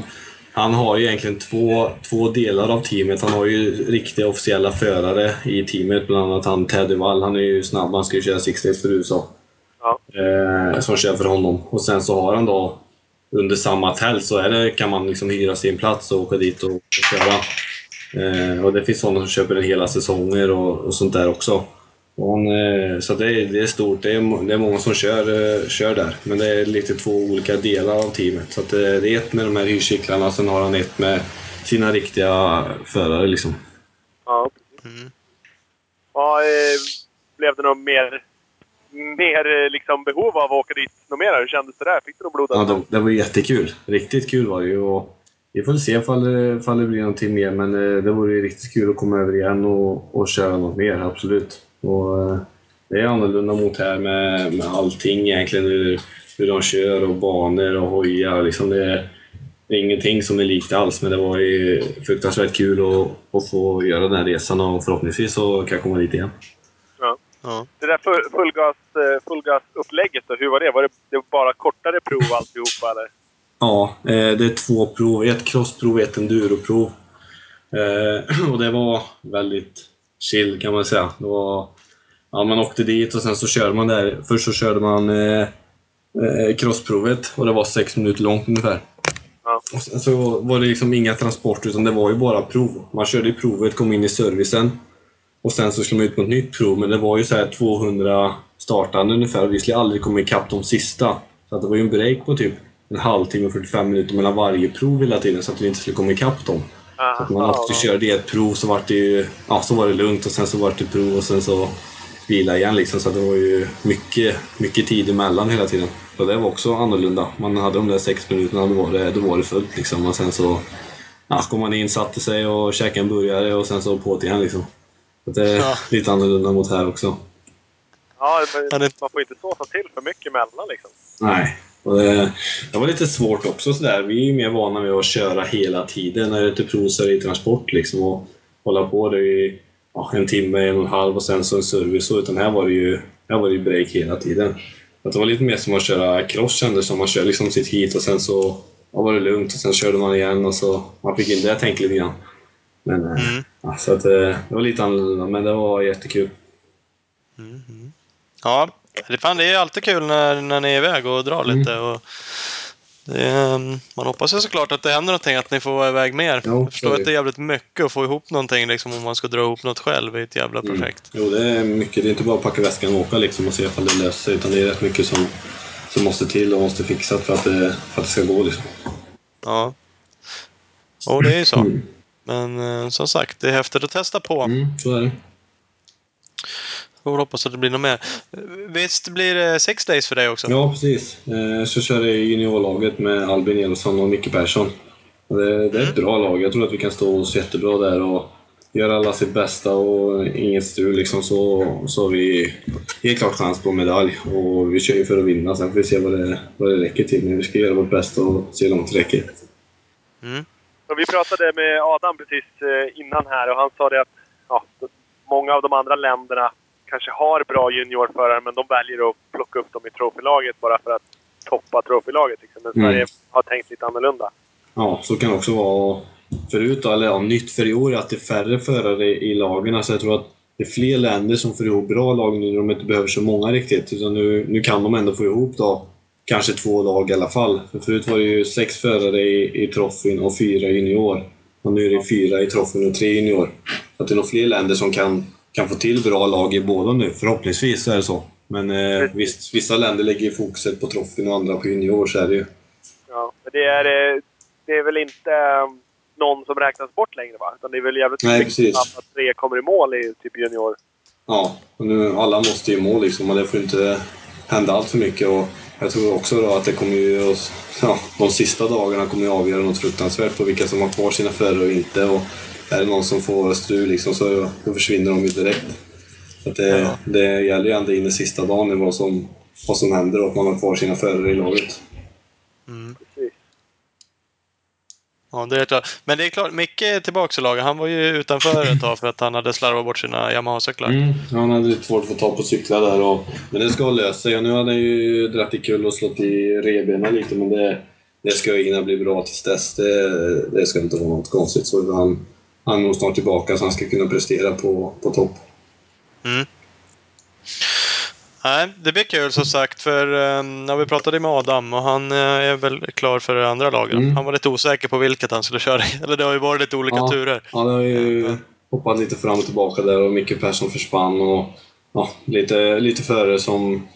han har ju egentligen två, två delar av teamet. Han har ju riktiga officiella förare i teamet, bland annat han Teddy Wall. Han är ju snabb, han ska ju köra Six Days för USA. Ja. Eh, som kör för honom. Och sen så har han då under samma tält så är det, kan man liksom hyra sin plats och åka dit och, och köra. Eh, och det finns sådana som köper den hela säsonger och, och sånt där också. Och han, eh, så det är, det är stort. Det är, det är många som kör, eh, kör där. Men det är lite två olika delar av teamet. Så att det, det är ett med de här hyrcyklarna och sen har han ett med sina riktiga förare. Liksom. Ja, precis. Mm. Ja, eh, blev det något mer, mer eh, liksom behov av att åka dit något mer? Hur kändes det där? Fick du något blod? Ja, det, det var jättekul. Riktigt kul var det ju. Och vi får se ifall det, ifall det blir någonting mer, men eh, det vore ju riktigt kul att komma över igen och, och köra något mer, absolut. Och, eh, det är annorlunda mot här med, med allting egentligen. Hur, hur de kör och banor och hojar. Liksom det, är, det är ingenting som är likt alls, men det var ju fruktansvärt kul att, att få göra den här resan och förhoppningsvis så kan jag komma dit igen. Ja. Det där full, fullgas, eh, fullgasupplägget då, hur var det? Var det, det var bara kortare prov alltihopa eller? Ja, eh, det är två prov. Ett crossprov och ett enduroprov. Eh, <clears throat> och det var väldigt chill kan man säga. Det var, ja, man åkte dit och sen så körde man där. Först så körde man crossprovet och det var sex minuter långt ungefär. Ja. Och sen så var det liksom inga transporter utan det var ju bara prov. Man körde provet, kom in i servicen och sen så skulle man ut på ett nytt prov men det var ju så här 200 startande ungefär och vi skulle aldrig komma ikapp de sista. Så att det var ju en break på typ en halvtimme och 45 minuter mellan varje prov hela tiden så att vi inte skulle komma ikapp dem. Så att man åkte och körde ett prov så var det ju, ja, så var det lugnt och sen så var det prov och sen så vila igen liksom. Så att det var ju mycket, mycket tid emellan hela tiden. Och det var också annorlunda. Man hade de där sex minuterna, då var det, då var det fullt liksom. Och sen så ja, kom man in, satte sig och käkade en burgare och sen så på det igen liksom. Det är Ja. lite annorlunda mot här också. Ja, men man får inte såsa till för mycket emellan liksom. Nej. Och det, det var lite svårt också sådär. Vi är ju mer vana vid att köra hela tiden. När det är till prov så är det i transport liksom. Och hålla på det i ja, en timme, en och en halv och sen så en service. Så, utan här var det ju, här var det ju break hela tiden. Att det var lite mer som att köra cross kändes som. Man kör liksom sitt hit och sen så ja, var det lugnt och sen körde man igen och så man fick in det tänka lite grann. Men, eh, Mm. ja, så att, eh, det var lite annorlunda, men det var jättekul. Ja, det, fan, det är alltid kul när, när ni är iväg och drar Mm. lite. Och det, mm, man hoppas ju såklart att det händer någonting, att ni får vara iväg mer. Jo, jag förstår att det är jävligt mycket att få ihop någonting liksom, om man ska dra ihop något själv i ett jävla Mm. projekt. Jo, det är mycket. Det är inte bara att packa väskan och åka liksom och se ifall det löser sig. Utan det är rätt mycket som, som måste till och måste fixas för att det, för att det ska gå. Liksom. Ja. Och det är ju så. Mm. Men eh, som sagt, det är häftigt att testa på. Mm, så är det. Jag hoppas att det blir något mer. Visst blir det sex days för dig också? Ja, precis. Eh, Så kör jag i juniorlaget med Albin Elofsson och Micke Persson. Det, det är ett bra lag. Jag tror att vi kan stå oss jättebra där och göra alla sitt bästa och inget strul liksom så, så har vi helt klart chans på medalj. Och vi kör ju för att vinna. Sen får vi se vad det, vad det räcker till. Men vi ska göra vårt bästa och se hur långt det räcker. Mm. Vi pratade med Adam precis eh, innan här och han sa det att ja, många av de andra länderna kanske har bra juniorförare men de väljer att plocka upp dem i trofélaget bara för att toppa trofélaget. Liksom. Men Mm. Sverige har tänkt lite annorlunda. Ja, så kan det också vara förut, då, eller ja, nytt för i år, att det är färre förare i lagen. Alltså jag tror att det är fler länder som får ihop bra lag nu när de inte behöver så många riktigt. Utan nu, nu kan de ändå få ihop då kanske två lag i alla fall. För förut var det ju sex förare i, i troffin och fyra junior. Och nu är det fyra i troffin och tre junior. Så att det är nog fler länder som kan, kan få till bra lag i båda nu. Förhoppningsvis är det så. Men eh, visst, vissa länder lägger ju fokuset på troffin och andra på junior, så är det ju. Ja, men det är, eh, det är väl inte eh, någon som räknas bort längre va? Utan det är väl jävligt Nej, precis. att tre kommer i mål i typ junior. Ja, och nu, alla måste ju i mål liksom och det får inte hända allt för mycket. Och jag tror också då att det kommer ju... Ja, de sista dagarna kommer ju avgöra något fruktansvärt på vilka som har kvar sina förare och inte. Och är det någon som får strul liksom, så försvinner de ju direkt. Så att det, det gäller ju ända in i sista dagen vad som, vad som händer och att man har kvar sina förare i laget. Precis. Ja, det är klart. Men det är klart, Micke är tillbaka i laget. Han var ju utanför ett tag för att han hade slarvat bort sina Yamaha-cyklar. Mm, han hade lite svårt att få tag på cyklar där. Och, men det ska lösa sig. Nu hade han ju dratt i kull och slått i revbenen lite, men det, det ska hinna bli bra tills dess. Det, det ska inte vara något konstigt. Så han, han är nog snart tillbaka så han ska kunna prestera på, på topp. Nej, det blir kul som sagt för när vi pratade med Adam och han eh, är väl klar för det andra laget. Mm. Han var lite osäker på vilket han skulle köra. <laughs> Eller det har ju varit lite olika Ja. turer. Han har ju hoppat lite fram och tillbaka där och Micke Persson försvann. Och, ja, lite, lite före som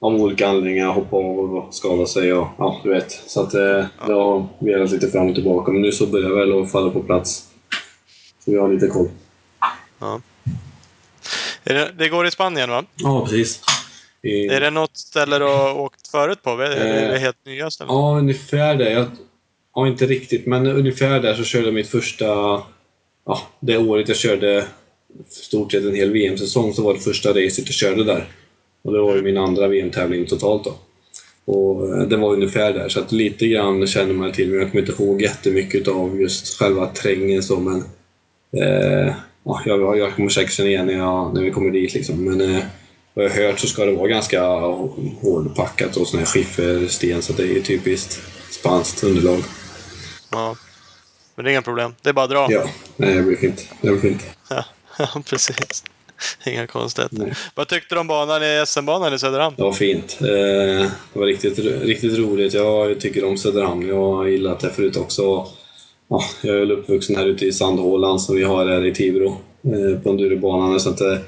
av olika anledningar hoppade av och skadade sig. Och, ja, du vet. Så att, eh, det har velat lite fram och tillbaka. Men nu så börjar det väl att falla på plats. Så vi har lite koll. Det, det går i Spanien va? Ja, precis. Är det något ställe du har åkt förut på? Är det, är det Eh, helt nya ställen? Ja, ungefär det. Jag, ja, inte riktigt, men ungefär där så körde jag mitt första... Ja, det året jag körde stort sett en hel VM-säsong så var det första racet jag körde där. Och det var ju min andra VM-tävling totalt då. Och eh, det var ungefär där, så att lite grann känner man till, men jag kommer inte ihåg jättemycket av just själva terrängen så, men... Eh, ja, jag, jag kommer säkert känna igen när, jag, när vi kommer dit liksom, men... Eh, vad jag har hört så ska det vara ganska hårdpackat och sån här skiffersten, så det är typiskt spanskt underlag. Ja. Men det är inga problem. Det är bara att dra. Ja, nej, det blir fint. Det blir fint. Ja, <laughs> precis. Inga konstigheter. Nej. Vad tyckte du om banan i SM-banan i Söderhamn? Det var fint. Eh, Det var riktigt, riktigt roligt. Jag tycker om Söderhamn. Jag har gillat det förut också. Ja, jag är väl uppvuxen här ute i Sandhålan som vi har här i Tibro. Eh, på endurobanan. Så att eh,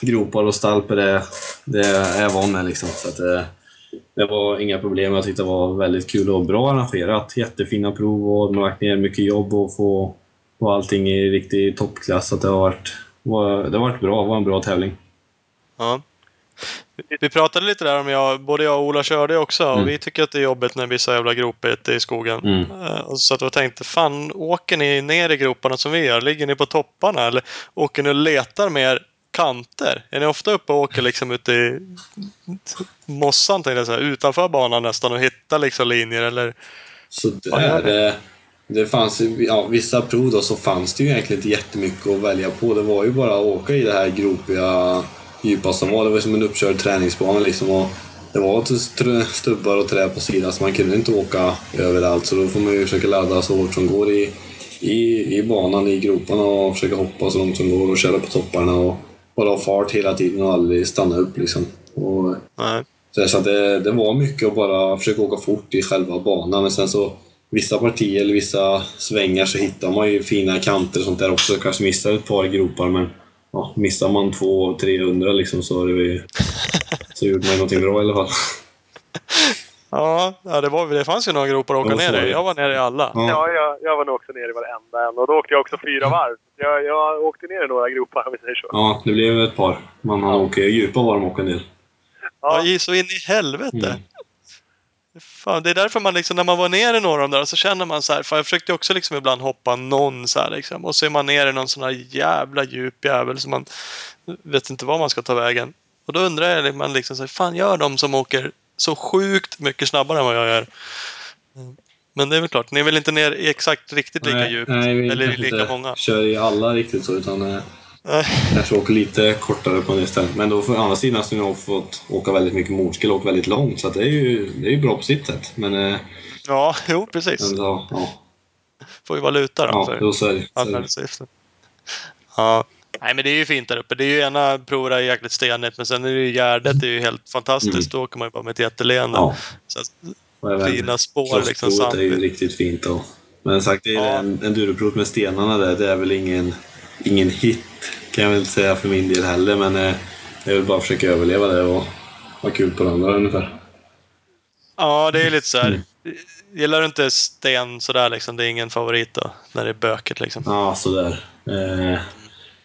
gropar och stalper det, det är jag van med. Liksom. Så att, eh, det var inga problem. Jag tyckte det var väldigt kul och bra arrangerat. Jättefina prov och de har lagt ner mycket jobb och få, få allting i riktig toppklass. Så att det har varit, var, det har varit bra. Det var en bra tävling. Ja. Vi- pratade lite där om jag, både jag och Ola körde också och Mm. vi tycker att det är jobbigt när det blir så jävla gropigt i skogen. Mm. Eh, Så att jag tänkte, fan åker ni ner i groparna som vi gör? Ligger ni på topparna eller åker ni och letar mer kanter? Är ni ofta uppe och åker liksom ute i mossan tänkte jag säga, utanför banan nästan och hittar liksom linjer eller? Så där, det, det fanns ja, vissa prov då så fanns det ju egentligen inte jättemycket att välja på. Det var ju bara att åka i det här gropiga, djupa som var. Det var som en uppkörd träningsbana liksom. Och det var stubbar och trä på sidan så man kunde inte åka överallt. Så då får man ju försöka ladda så hårt som går i, i, i banan, i groparna och försöka hoppa så långt som går och köra på topparna. Och bara ha fart hela tiden och aldrig stanna upp liksom. Och, Nej. så det, det var mycket att bara försöka åka fort i själva banan. Men sen så vissa partier eller vissa svängar så hittar man ju fina kanter och sånt där också. Kanske missar ett par gropar men ja, missar man 200-300 liksom så, är det ju, så gjorde man ju någonting bra i alla fall. Ja, ja det, var, det fanns ju några gropar att åka Ja, ner i. Jag var nere i alla. Ja. Ja, jag, jag var nog också nere i varenda en och då åkte jag också fyra varv. Jag, jag åkte ner i några gropar om vi säger så. Ja, det blev ett par. Man han åker djupa var de åker ner. Ja, i- så in i helvete. Mm. Fan, det är därför man liksom, när man var nere i några av de där så känner man så här, fan jag försökte också liksom ibland hoppa någon så här liksom. Och så är man nere i någon sån här jävla djup jävel som man vet inte var man ska ta vägen. Och då undrar jag, man liksom så här, fan gör de som åker så sjukt mycket snabbare än vad jag gör? Men det är väl klart, ni är väl inte ner exakt riktigt lika djupt? nej, vi eller lika inte många? kör i alla riktigt så utan eh, Nej. kanske åker lite kortare på en ställen. Men då för andra sidan så har jag fått åka väldigt mycket motorcykel och väldigt långt så det är ju det är ju bra på sitt sätt. Men eh, Ja, jo precis. men så, ja, Får ju valuta då. ja, för- då så är det. Ja. Nej, men det är ju fint där uppe. Det är ju ena provet jäkligt stenigt, men sen är det ju Gärdet det är ju helt fantastiskt. Mm. Då åker man ju bara med ett jätteleende. Ja. Så fina spår liksom. crossprovet är ju riktigt fint. Och, men sagt, det är Ja. en, enduroprov med stenarna där, det är väl ingen, ingen hit kan jag väl inte säga för min del heller. Men eh, jag vill bara försöka överleva det och ha kul på det andra ungefär. Ja, det är lite så här. Gillar du inte sten sådär liksom? Det är ingen favorit då? När det är böket liksom? Ja, sådär. Eh,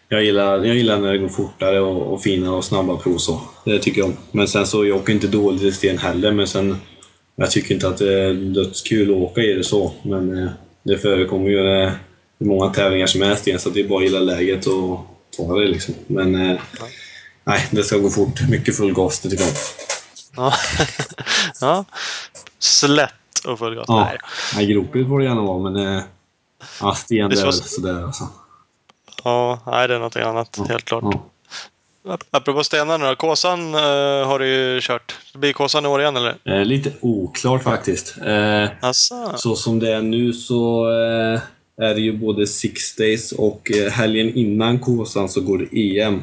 jag, gillar, jag gillar när det går fortare och, och finare och snabba prov så. Det tycker jag om. Men sen så, jag åker inte dåligt i sten heller, men sen... Jag tycker inte att det är dödskul att åka i det så, men eh, det förekommer ju eh, många tävlingar som är sten, så det är bara att gilla läget och ta det liksom. Men... Eh, nej, det ska gå fort. Mycket full gas, det tycker jag. Ja. <laughs> ja. Slätt och full gas. Ja. Nej. Nej, gropigt får det gärna vara, men... Eh, ja, sten Det är väl så- sådär alltså. Ja, nej, det är någonting annat. Helt klart. Ja. Ap- Apropå stenar nu då. Kåsan eh, har du ju kört. Det blir Kåsan i år igen eller? Eh, lite oklart faktiskt. Eh. Så som det är nu så eh, är det ju både Six Days och eh, helgen innan Kåsan så går det EM.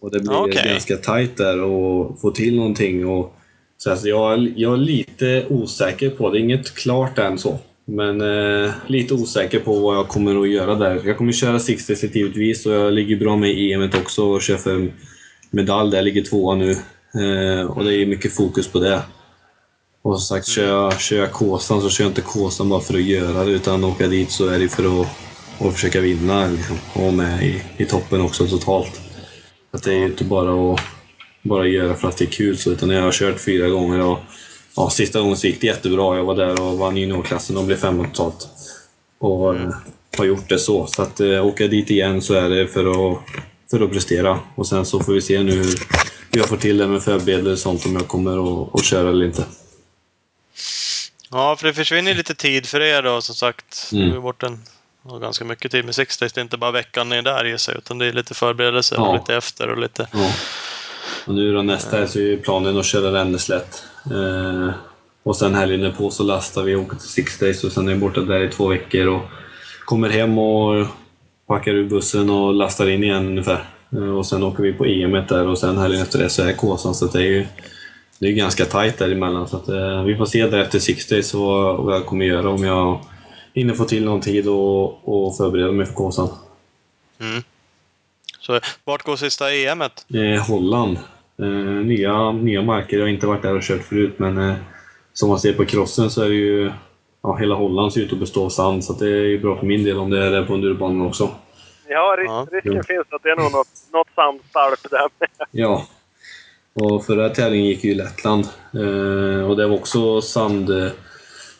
Och det blir Okej. ganska tight där och få till någonting. Och, så alltså, jag, är- jag är lite osäker på, det är inget klart än så. Men eh, lite osäker på vad jag kommer att göra där. Jag kommer köra Six Days givetvis och jag ligger bra med i EM också och kör för medalj där, jag ligger tvåa nu. Eh, och det är mycket fokus på det. Och som sagt, kör jag, kör jag Kåsan så kör jag inte Kåsan bara för att göra det, utan åka dit så är det för att, att försöka vinna liksom, och vara med i, i toppen också totalt. Att det är ju inte bara att bara göra för att det är kul, så, utan jag har kört fyra gånger och ja, sista gången så gick det jättebra. Jag var där och vann juniorklassen och blev femma totalt. Och eh, har gjort det så. Så att eh, åka dit igen så är det för att, för att prestera. Och sen så får vi se nu hur jag får till det med förberedelser och sånt, om jag kommer att köra eller inte. Ja, för det försvinner lite tid för er då som sagt. Mm. Du är bort en, ganska mycket tid med Six Days. Det är inte bara veckan ni är där i sig, utan det är lite förberedelser Ja. och lite efter och lite... Ja. Och nu då nästa här så är planen att köra Ränneslätt. Eh, och sen helgen på så lastar vi och åker till Six Days och sen är vi borta där i två veckor och kommer hem och packar ur bussen och lastar in igen ungefär. Eh, och sen åker vi på EM där och sen helgen efter det så är Kåsan så det är ju det är ganska tajt däremellan. Så att, eh, vi får se där efter Six Days vad, vad jag kommer göra om jag hinner få till någon tid och, och förbereda mig för Kåsan. Mm. Så vart går sista EMet? Eh, Holland. Eh, nya, nya marker. Jag har inte varit där och kört förut, men eh, som man ser på crossen så är det ju... Ja, hela Holland ser ut att bestå av sand, så att det är ju bra för min del om det är det på endurbanan också. Ja, ris Ja. risken finns att det är nog något, något sandstarp där med. Ja. Och förra tävlingen gick ju i Lettland. Eh, och det var också sand,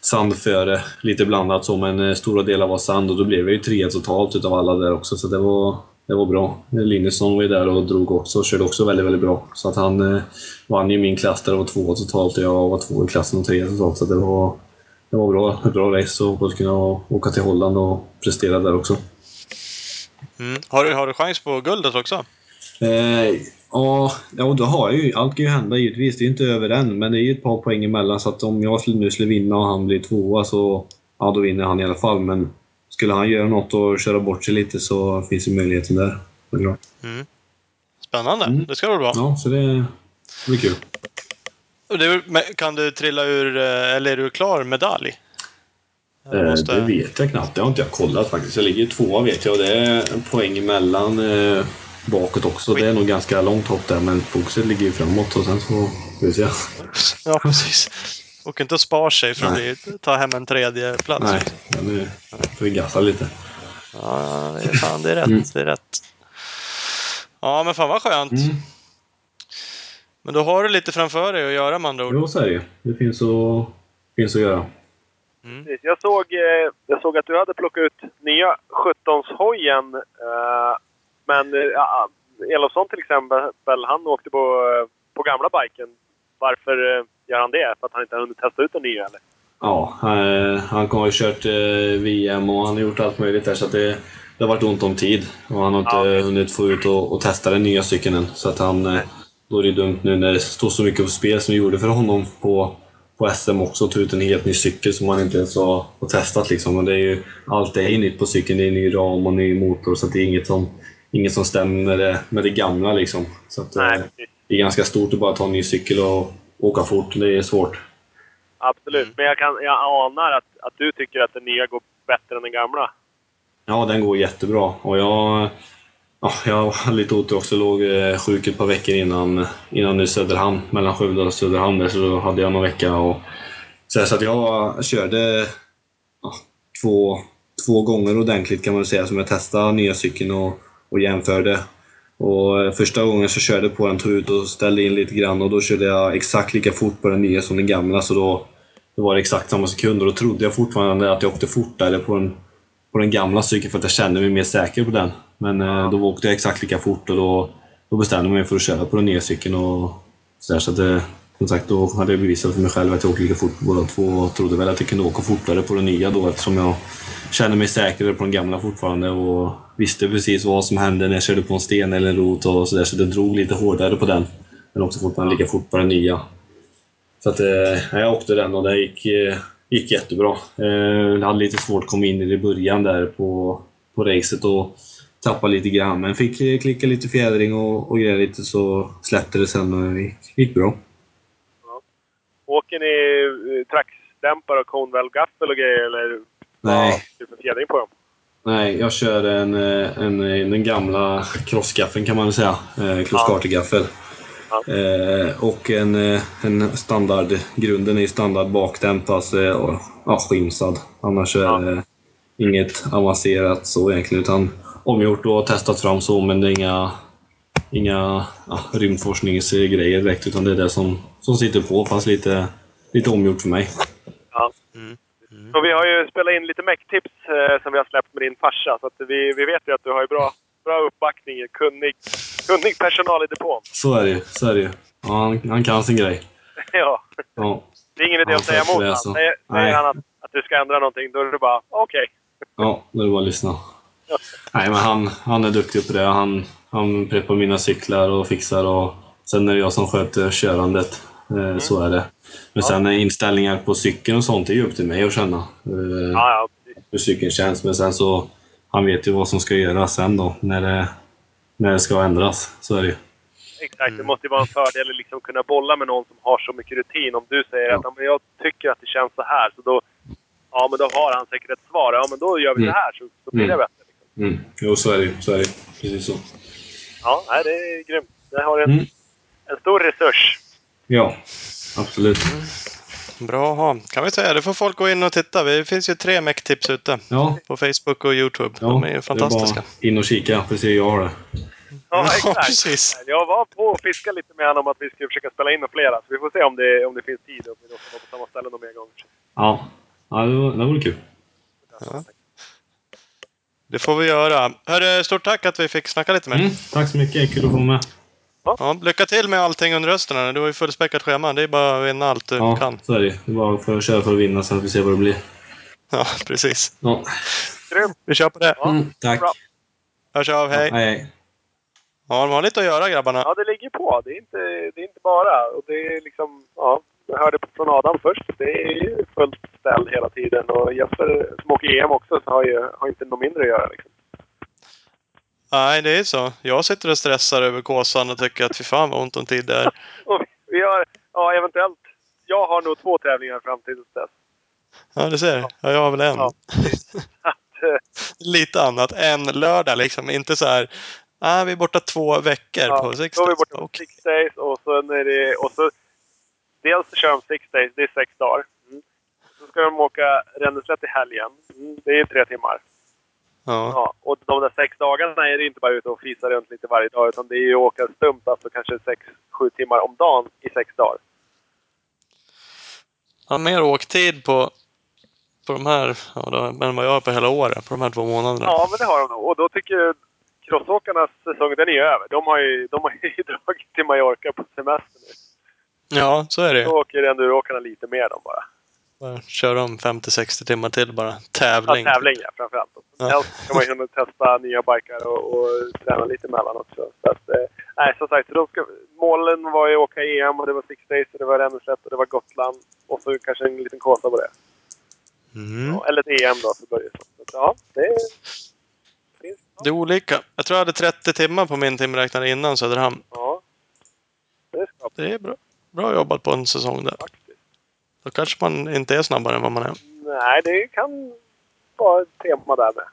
sandföre, lite blandat så, men eh, stora delar var sand och då blev jag ju trea totalt utav alla där också, så det var, det var bra. Linusson var ju där och drog också och körde också väldigt, väldigt bra. Så att han eh, vann ju min klass där och var tvåa totalt och jag var två i klassen och trea totalt, så det var, det var bra, ett bra race och hoppas kunna åka till Holland och prestera där också. Mm. Har, du, har du chans på guldet också? Eh, ja, ja, då har jag ju. Allt kan ju hända givetvis. Det är ju inte över än, men det är ju ett par poäng emellan. Så att om jag nu skulle vinna och han blir tvåa så ja, då vinner han i alla fall. Men skulle han göra något och köra bort sig lite så finns ju möjligheten där. Det är klart. Spännande. Mm. Det ska väl vara. Ja, så det, det blir kul. Det, kan du trilla ur, eh, eller är du klar medalj? Eh, måste- Det vet jag knappt. Det har inte jag kollat faktiskt. Jag ligger tvåa vet jag och det är en poäng emellan eh, bakåt också. Det är nog ganska långt hopp där, men fokuset ligger ju framåt och sen så får vi se. Ja, <laughs> precis. Och inte spar sig för att bli, ta hem en tredje plats. Nej, men nu får vi gassa lite. Ja, det är, fan, det är rätt. Mm. Det är rätt. Ja, men fan vad skönt. Mm. Men då har du lite framför dig att göra med andra ord. Jo, så är det. Det finns att, finns att göra. Precis. Jag såg, eh, jag såg att du hade plockat ut nya 17-hojen. Men eh, ja, Elofsson till exempel, han åkte på, eh, på gamla biken. Varför eh, gör han det? För att han inte har hunnit testa ut den nya eller? Ja, han har ju kört VM och han har gjort allt möjligt där så att det, det har varit ont om tid. Och han har inte Ja, hunnit få ut och, och testa den nya cykeln än. Så att han, då är det dumt nu när det står så mycket på spel som vi gjorde för honom på, på SM också. Ta ut en helt ny cykel som han inte ens har, har testat liksom. Men det är ju, allt är ju nytt på cykeln. Det är ny ram och ny motor så att det är inget som, inget som stämmer med det, med det gamla liksom. Så att, Nej, eh, precis. det är ganska stort att bara ta en ny cykel och åka fort. Det är svårt. Absolut. Men jag, kan, jag anar att, att du tycker att den nya går bättre än den gamla. Ja, den går jättebra. Och jag, ja, jag har lite otur också. Låg eh, sjuk ett par veckor innan, innan i Söderhamn. Mellan Skövde och Söderhamn där, så då hade jag någon vecka. Och, så, så att jag körde ja, två, två gånger ordentligt kan man säga som jag testade nya cykeln och, och jämförde. Och första gången så körde jag på den, tog ut och ställde in lite grann och då körde jag exakt lika fort på den nya som den gamla. Så då, då var det exakt samma sekund och då trodde jag fortfarande att jag åkte fortare på den, på den gamla cykeln för att jag kände mig mer säker på den. Men eh, då åkte jag exakt lika fort och då, då bestämde jag mig för att köra på den nya cykeln. Och så, där, så att, det, som sagt, då hade jag bevisat för mig själv att jag åkte lika fort på båda två och trodde väl att jag kunde åka fortare på den nya då eftersom jag kände mig säkrare på den gamla fortfarande och visste precis vad som hände när jag körde på en sten eller en rot och sådär så det drog lite hårdare på den. Men också fortfarande lika fort på den nya. Så att, eh, jag åkte den och det gick, eh, gick jättebra. Eh, jag hade lite svårt att komma in i det början där på, på racet och tappa lite grann. Men fick eh, klicka lite fjädring och, och grejer lite så släppte det sen och det gick, gick bra. Åker ni eh, traxdämpare och Conwell gaffel och grejer eller? Nej. Det för fjädring på dem? Nej, jag kör en, eh, en, den gamla crossgaffeln kan man väl säga. Eh, Crosscarter-gaffel. Ja. Eh, och en, eh, en standard, grunden är standard bakdämpas eh, och ja, skimsad. Annars är det inget avancerat så egentligen utan omgjort och testat fram så men det är inga, inga ja, rymdforskningsgrejer direkt utan det är det som, som sitter på fast lite, lite omgjort för mig. Ja. Så vi har ju spelat in lite mecktips eh, som vi har släppt med din farsa. Så att vi, vi vet ju att du har ju bra, bra uppbackning. Kunnig, kunnig personal i depån. Så är det ju. Så är det ju. Ja, han, han kan sin grej. <laughs> ja. Ja. Det är ingen idé att säga emot det, honom. alltså. Säger, säger han att, att du ska ändra någonting, då är det bara okej. <laughs> Ja, det är bara att lyssna. Nej, men han, han är duktig på det. Han, han preppar mina cyklar och fixar och sen är det jag som sköter körandet. Eh, Så är det. Men sen är inställningar på cykeln och sånt är ju upp till mig att känna. Eh, Ja, ja. precis. Hur cykeln känns. Men sen så, han vet ju vad som ska göras sen då, när det, när det ska ändras. Så är det ju. Exakt. Det måste ju vara en fördel att liksom kunna bolla med någon som har så mycket rutin. Om du säger att ja, men jag tycker att det känns så här, så då, ja, men då har han säkert ett svar. Ja, men då gör vi Mm. så här, så, så blir det Mm. bättre. Liksom. Mm. Jo, så är det ju. Så är det. Precis så. Ja, nej, det är grymt. Det har en, Mm. en stor resurs. Ja, absolut. Bra att ha. Kan vi säga. Det får folk gå in och titta. Det finns ju tre Mac-tips ute. Ja, På Facebook och Youtube. ja De är ju det är fantastiska. bara in och kika, för se jag har det. Ja, Ja, exakt. precis. Jag var på och fiskade lite med honom om att vi skulle försöka spela in med flera. Så vi får se om det, om det finns tid och om vi då kan vara på samma ställe någon mer gång. Ja, ja det, var, det vore kul. Det får vi göra. Hörru, stort tack att vi fick snacka lite med dig. Mm, tack så mycket, kul att få vara med. Ja, lycka till med allting under hösten. här. Du har ju fullspäckat schema. Det är bara att vinna allt du Ja, kan. så är det. Det är bara för att köra för att vinna så att vi ser vad det blir. Ja, precis. Ja. Grymt! Vi kör på det. Mm, tack. bra. Hörs av. Hej. hej, hej. Ja, de har lite att göra grabbarna. Ja, det ligger på. Det är inte, det är inte bara. Och det är liksom, ja, jag hörde från Adam först. Det är ju fullt ställd hela tiden. Och Jesper som åker EM också så har ju har inte något mindre att göra. Liksom. Nej, det är så. Jag sitter och stressar över Kåsan och tycker att fy fan vad ont om tid det är. <laughs> Vi har, ja eventuellt, jag har nog två tävlingar fram till dess. Ja, du ser. Ja, jag har väl en. Ja. <laughs> Eh, Lite annat än lördag liksom. Inte så här. Ah, vi är borta två veckor Ja, på sex Då är vi days. borta på Okej. six days och så är det... Och så, dels kör de six days, det är sex dagar. Mm. Så ska de åka Ränneslätt i helgen. Mm. Det är tre timmar. Ja. Ja, och de där sex dagarna är det inte bara ute och fisa runt lite varje dag utan det är ju att åka stumt alltså kanske sex, sju timmar om dagen i sex dagar. ja, mer åktid på, på de här, ja, då, än vad jag har på hela året. På de här två månaderna. Ja, men det har de nog. Och då tycker jag crossåkarnas säsong, den är ju över. De har ju, de har ju <laughs> dragit till Mallorca på semester nu. Ja, så är det. Då åker enduroåkarna lite mer de bara. Kör de 50-60 timmar till bara. Ja, Tävling. tävling ja, framförallt. Ja. Helst kan man kunna testa nya bikar och, och träna lite emellan också. Så att, eh, som sagt, de ska, målen var ju att åka EM och det var Six Days och det var Ränneslätt och det var Gotland. Och så kanske en liten kåsa på det. Mm. Ja, eller ett EM då för Börjesson. Ja, det finns. Det är olika. Jag tror jag hade 30 timmar på min timräknare innan Söderhamn. Ja, det ska Det är bra, bra jobbat på en säsong där. faktiskt. Då kanske man inte är snabbare än vad man är. Nej, det kan vara ett tema där med.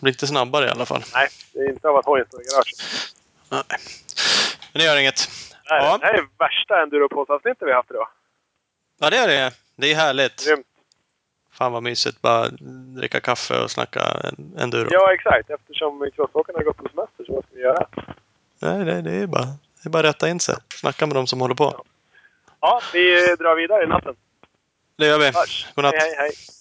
Blir inte snabbare i alla fall. Nej, det är inte av att hojen står i garaget. Nej. Men det gör inget. Nej, ja. Det här är värsta enduropoddsavsnittet vi har haft idag. Ja, det är det. Det är härligt. Grymt. Fan vad mysigt. Bara dricka kaffe och snacka enduro. Ja, exakt. Eftersom crossåkarna har gått på semester, så vad ska vi göra? Nej, det, det, är bara, det är bara att rätta in sig. Snacka med de som håller på. Ja. Ja, vi drar vidare i natten. Det gör vi. Godnatt. Hej, hej. hej.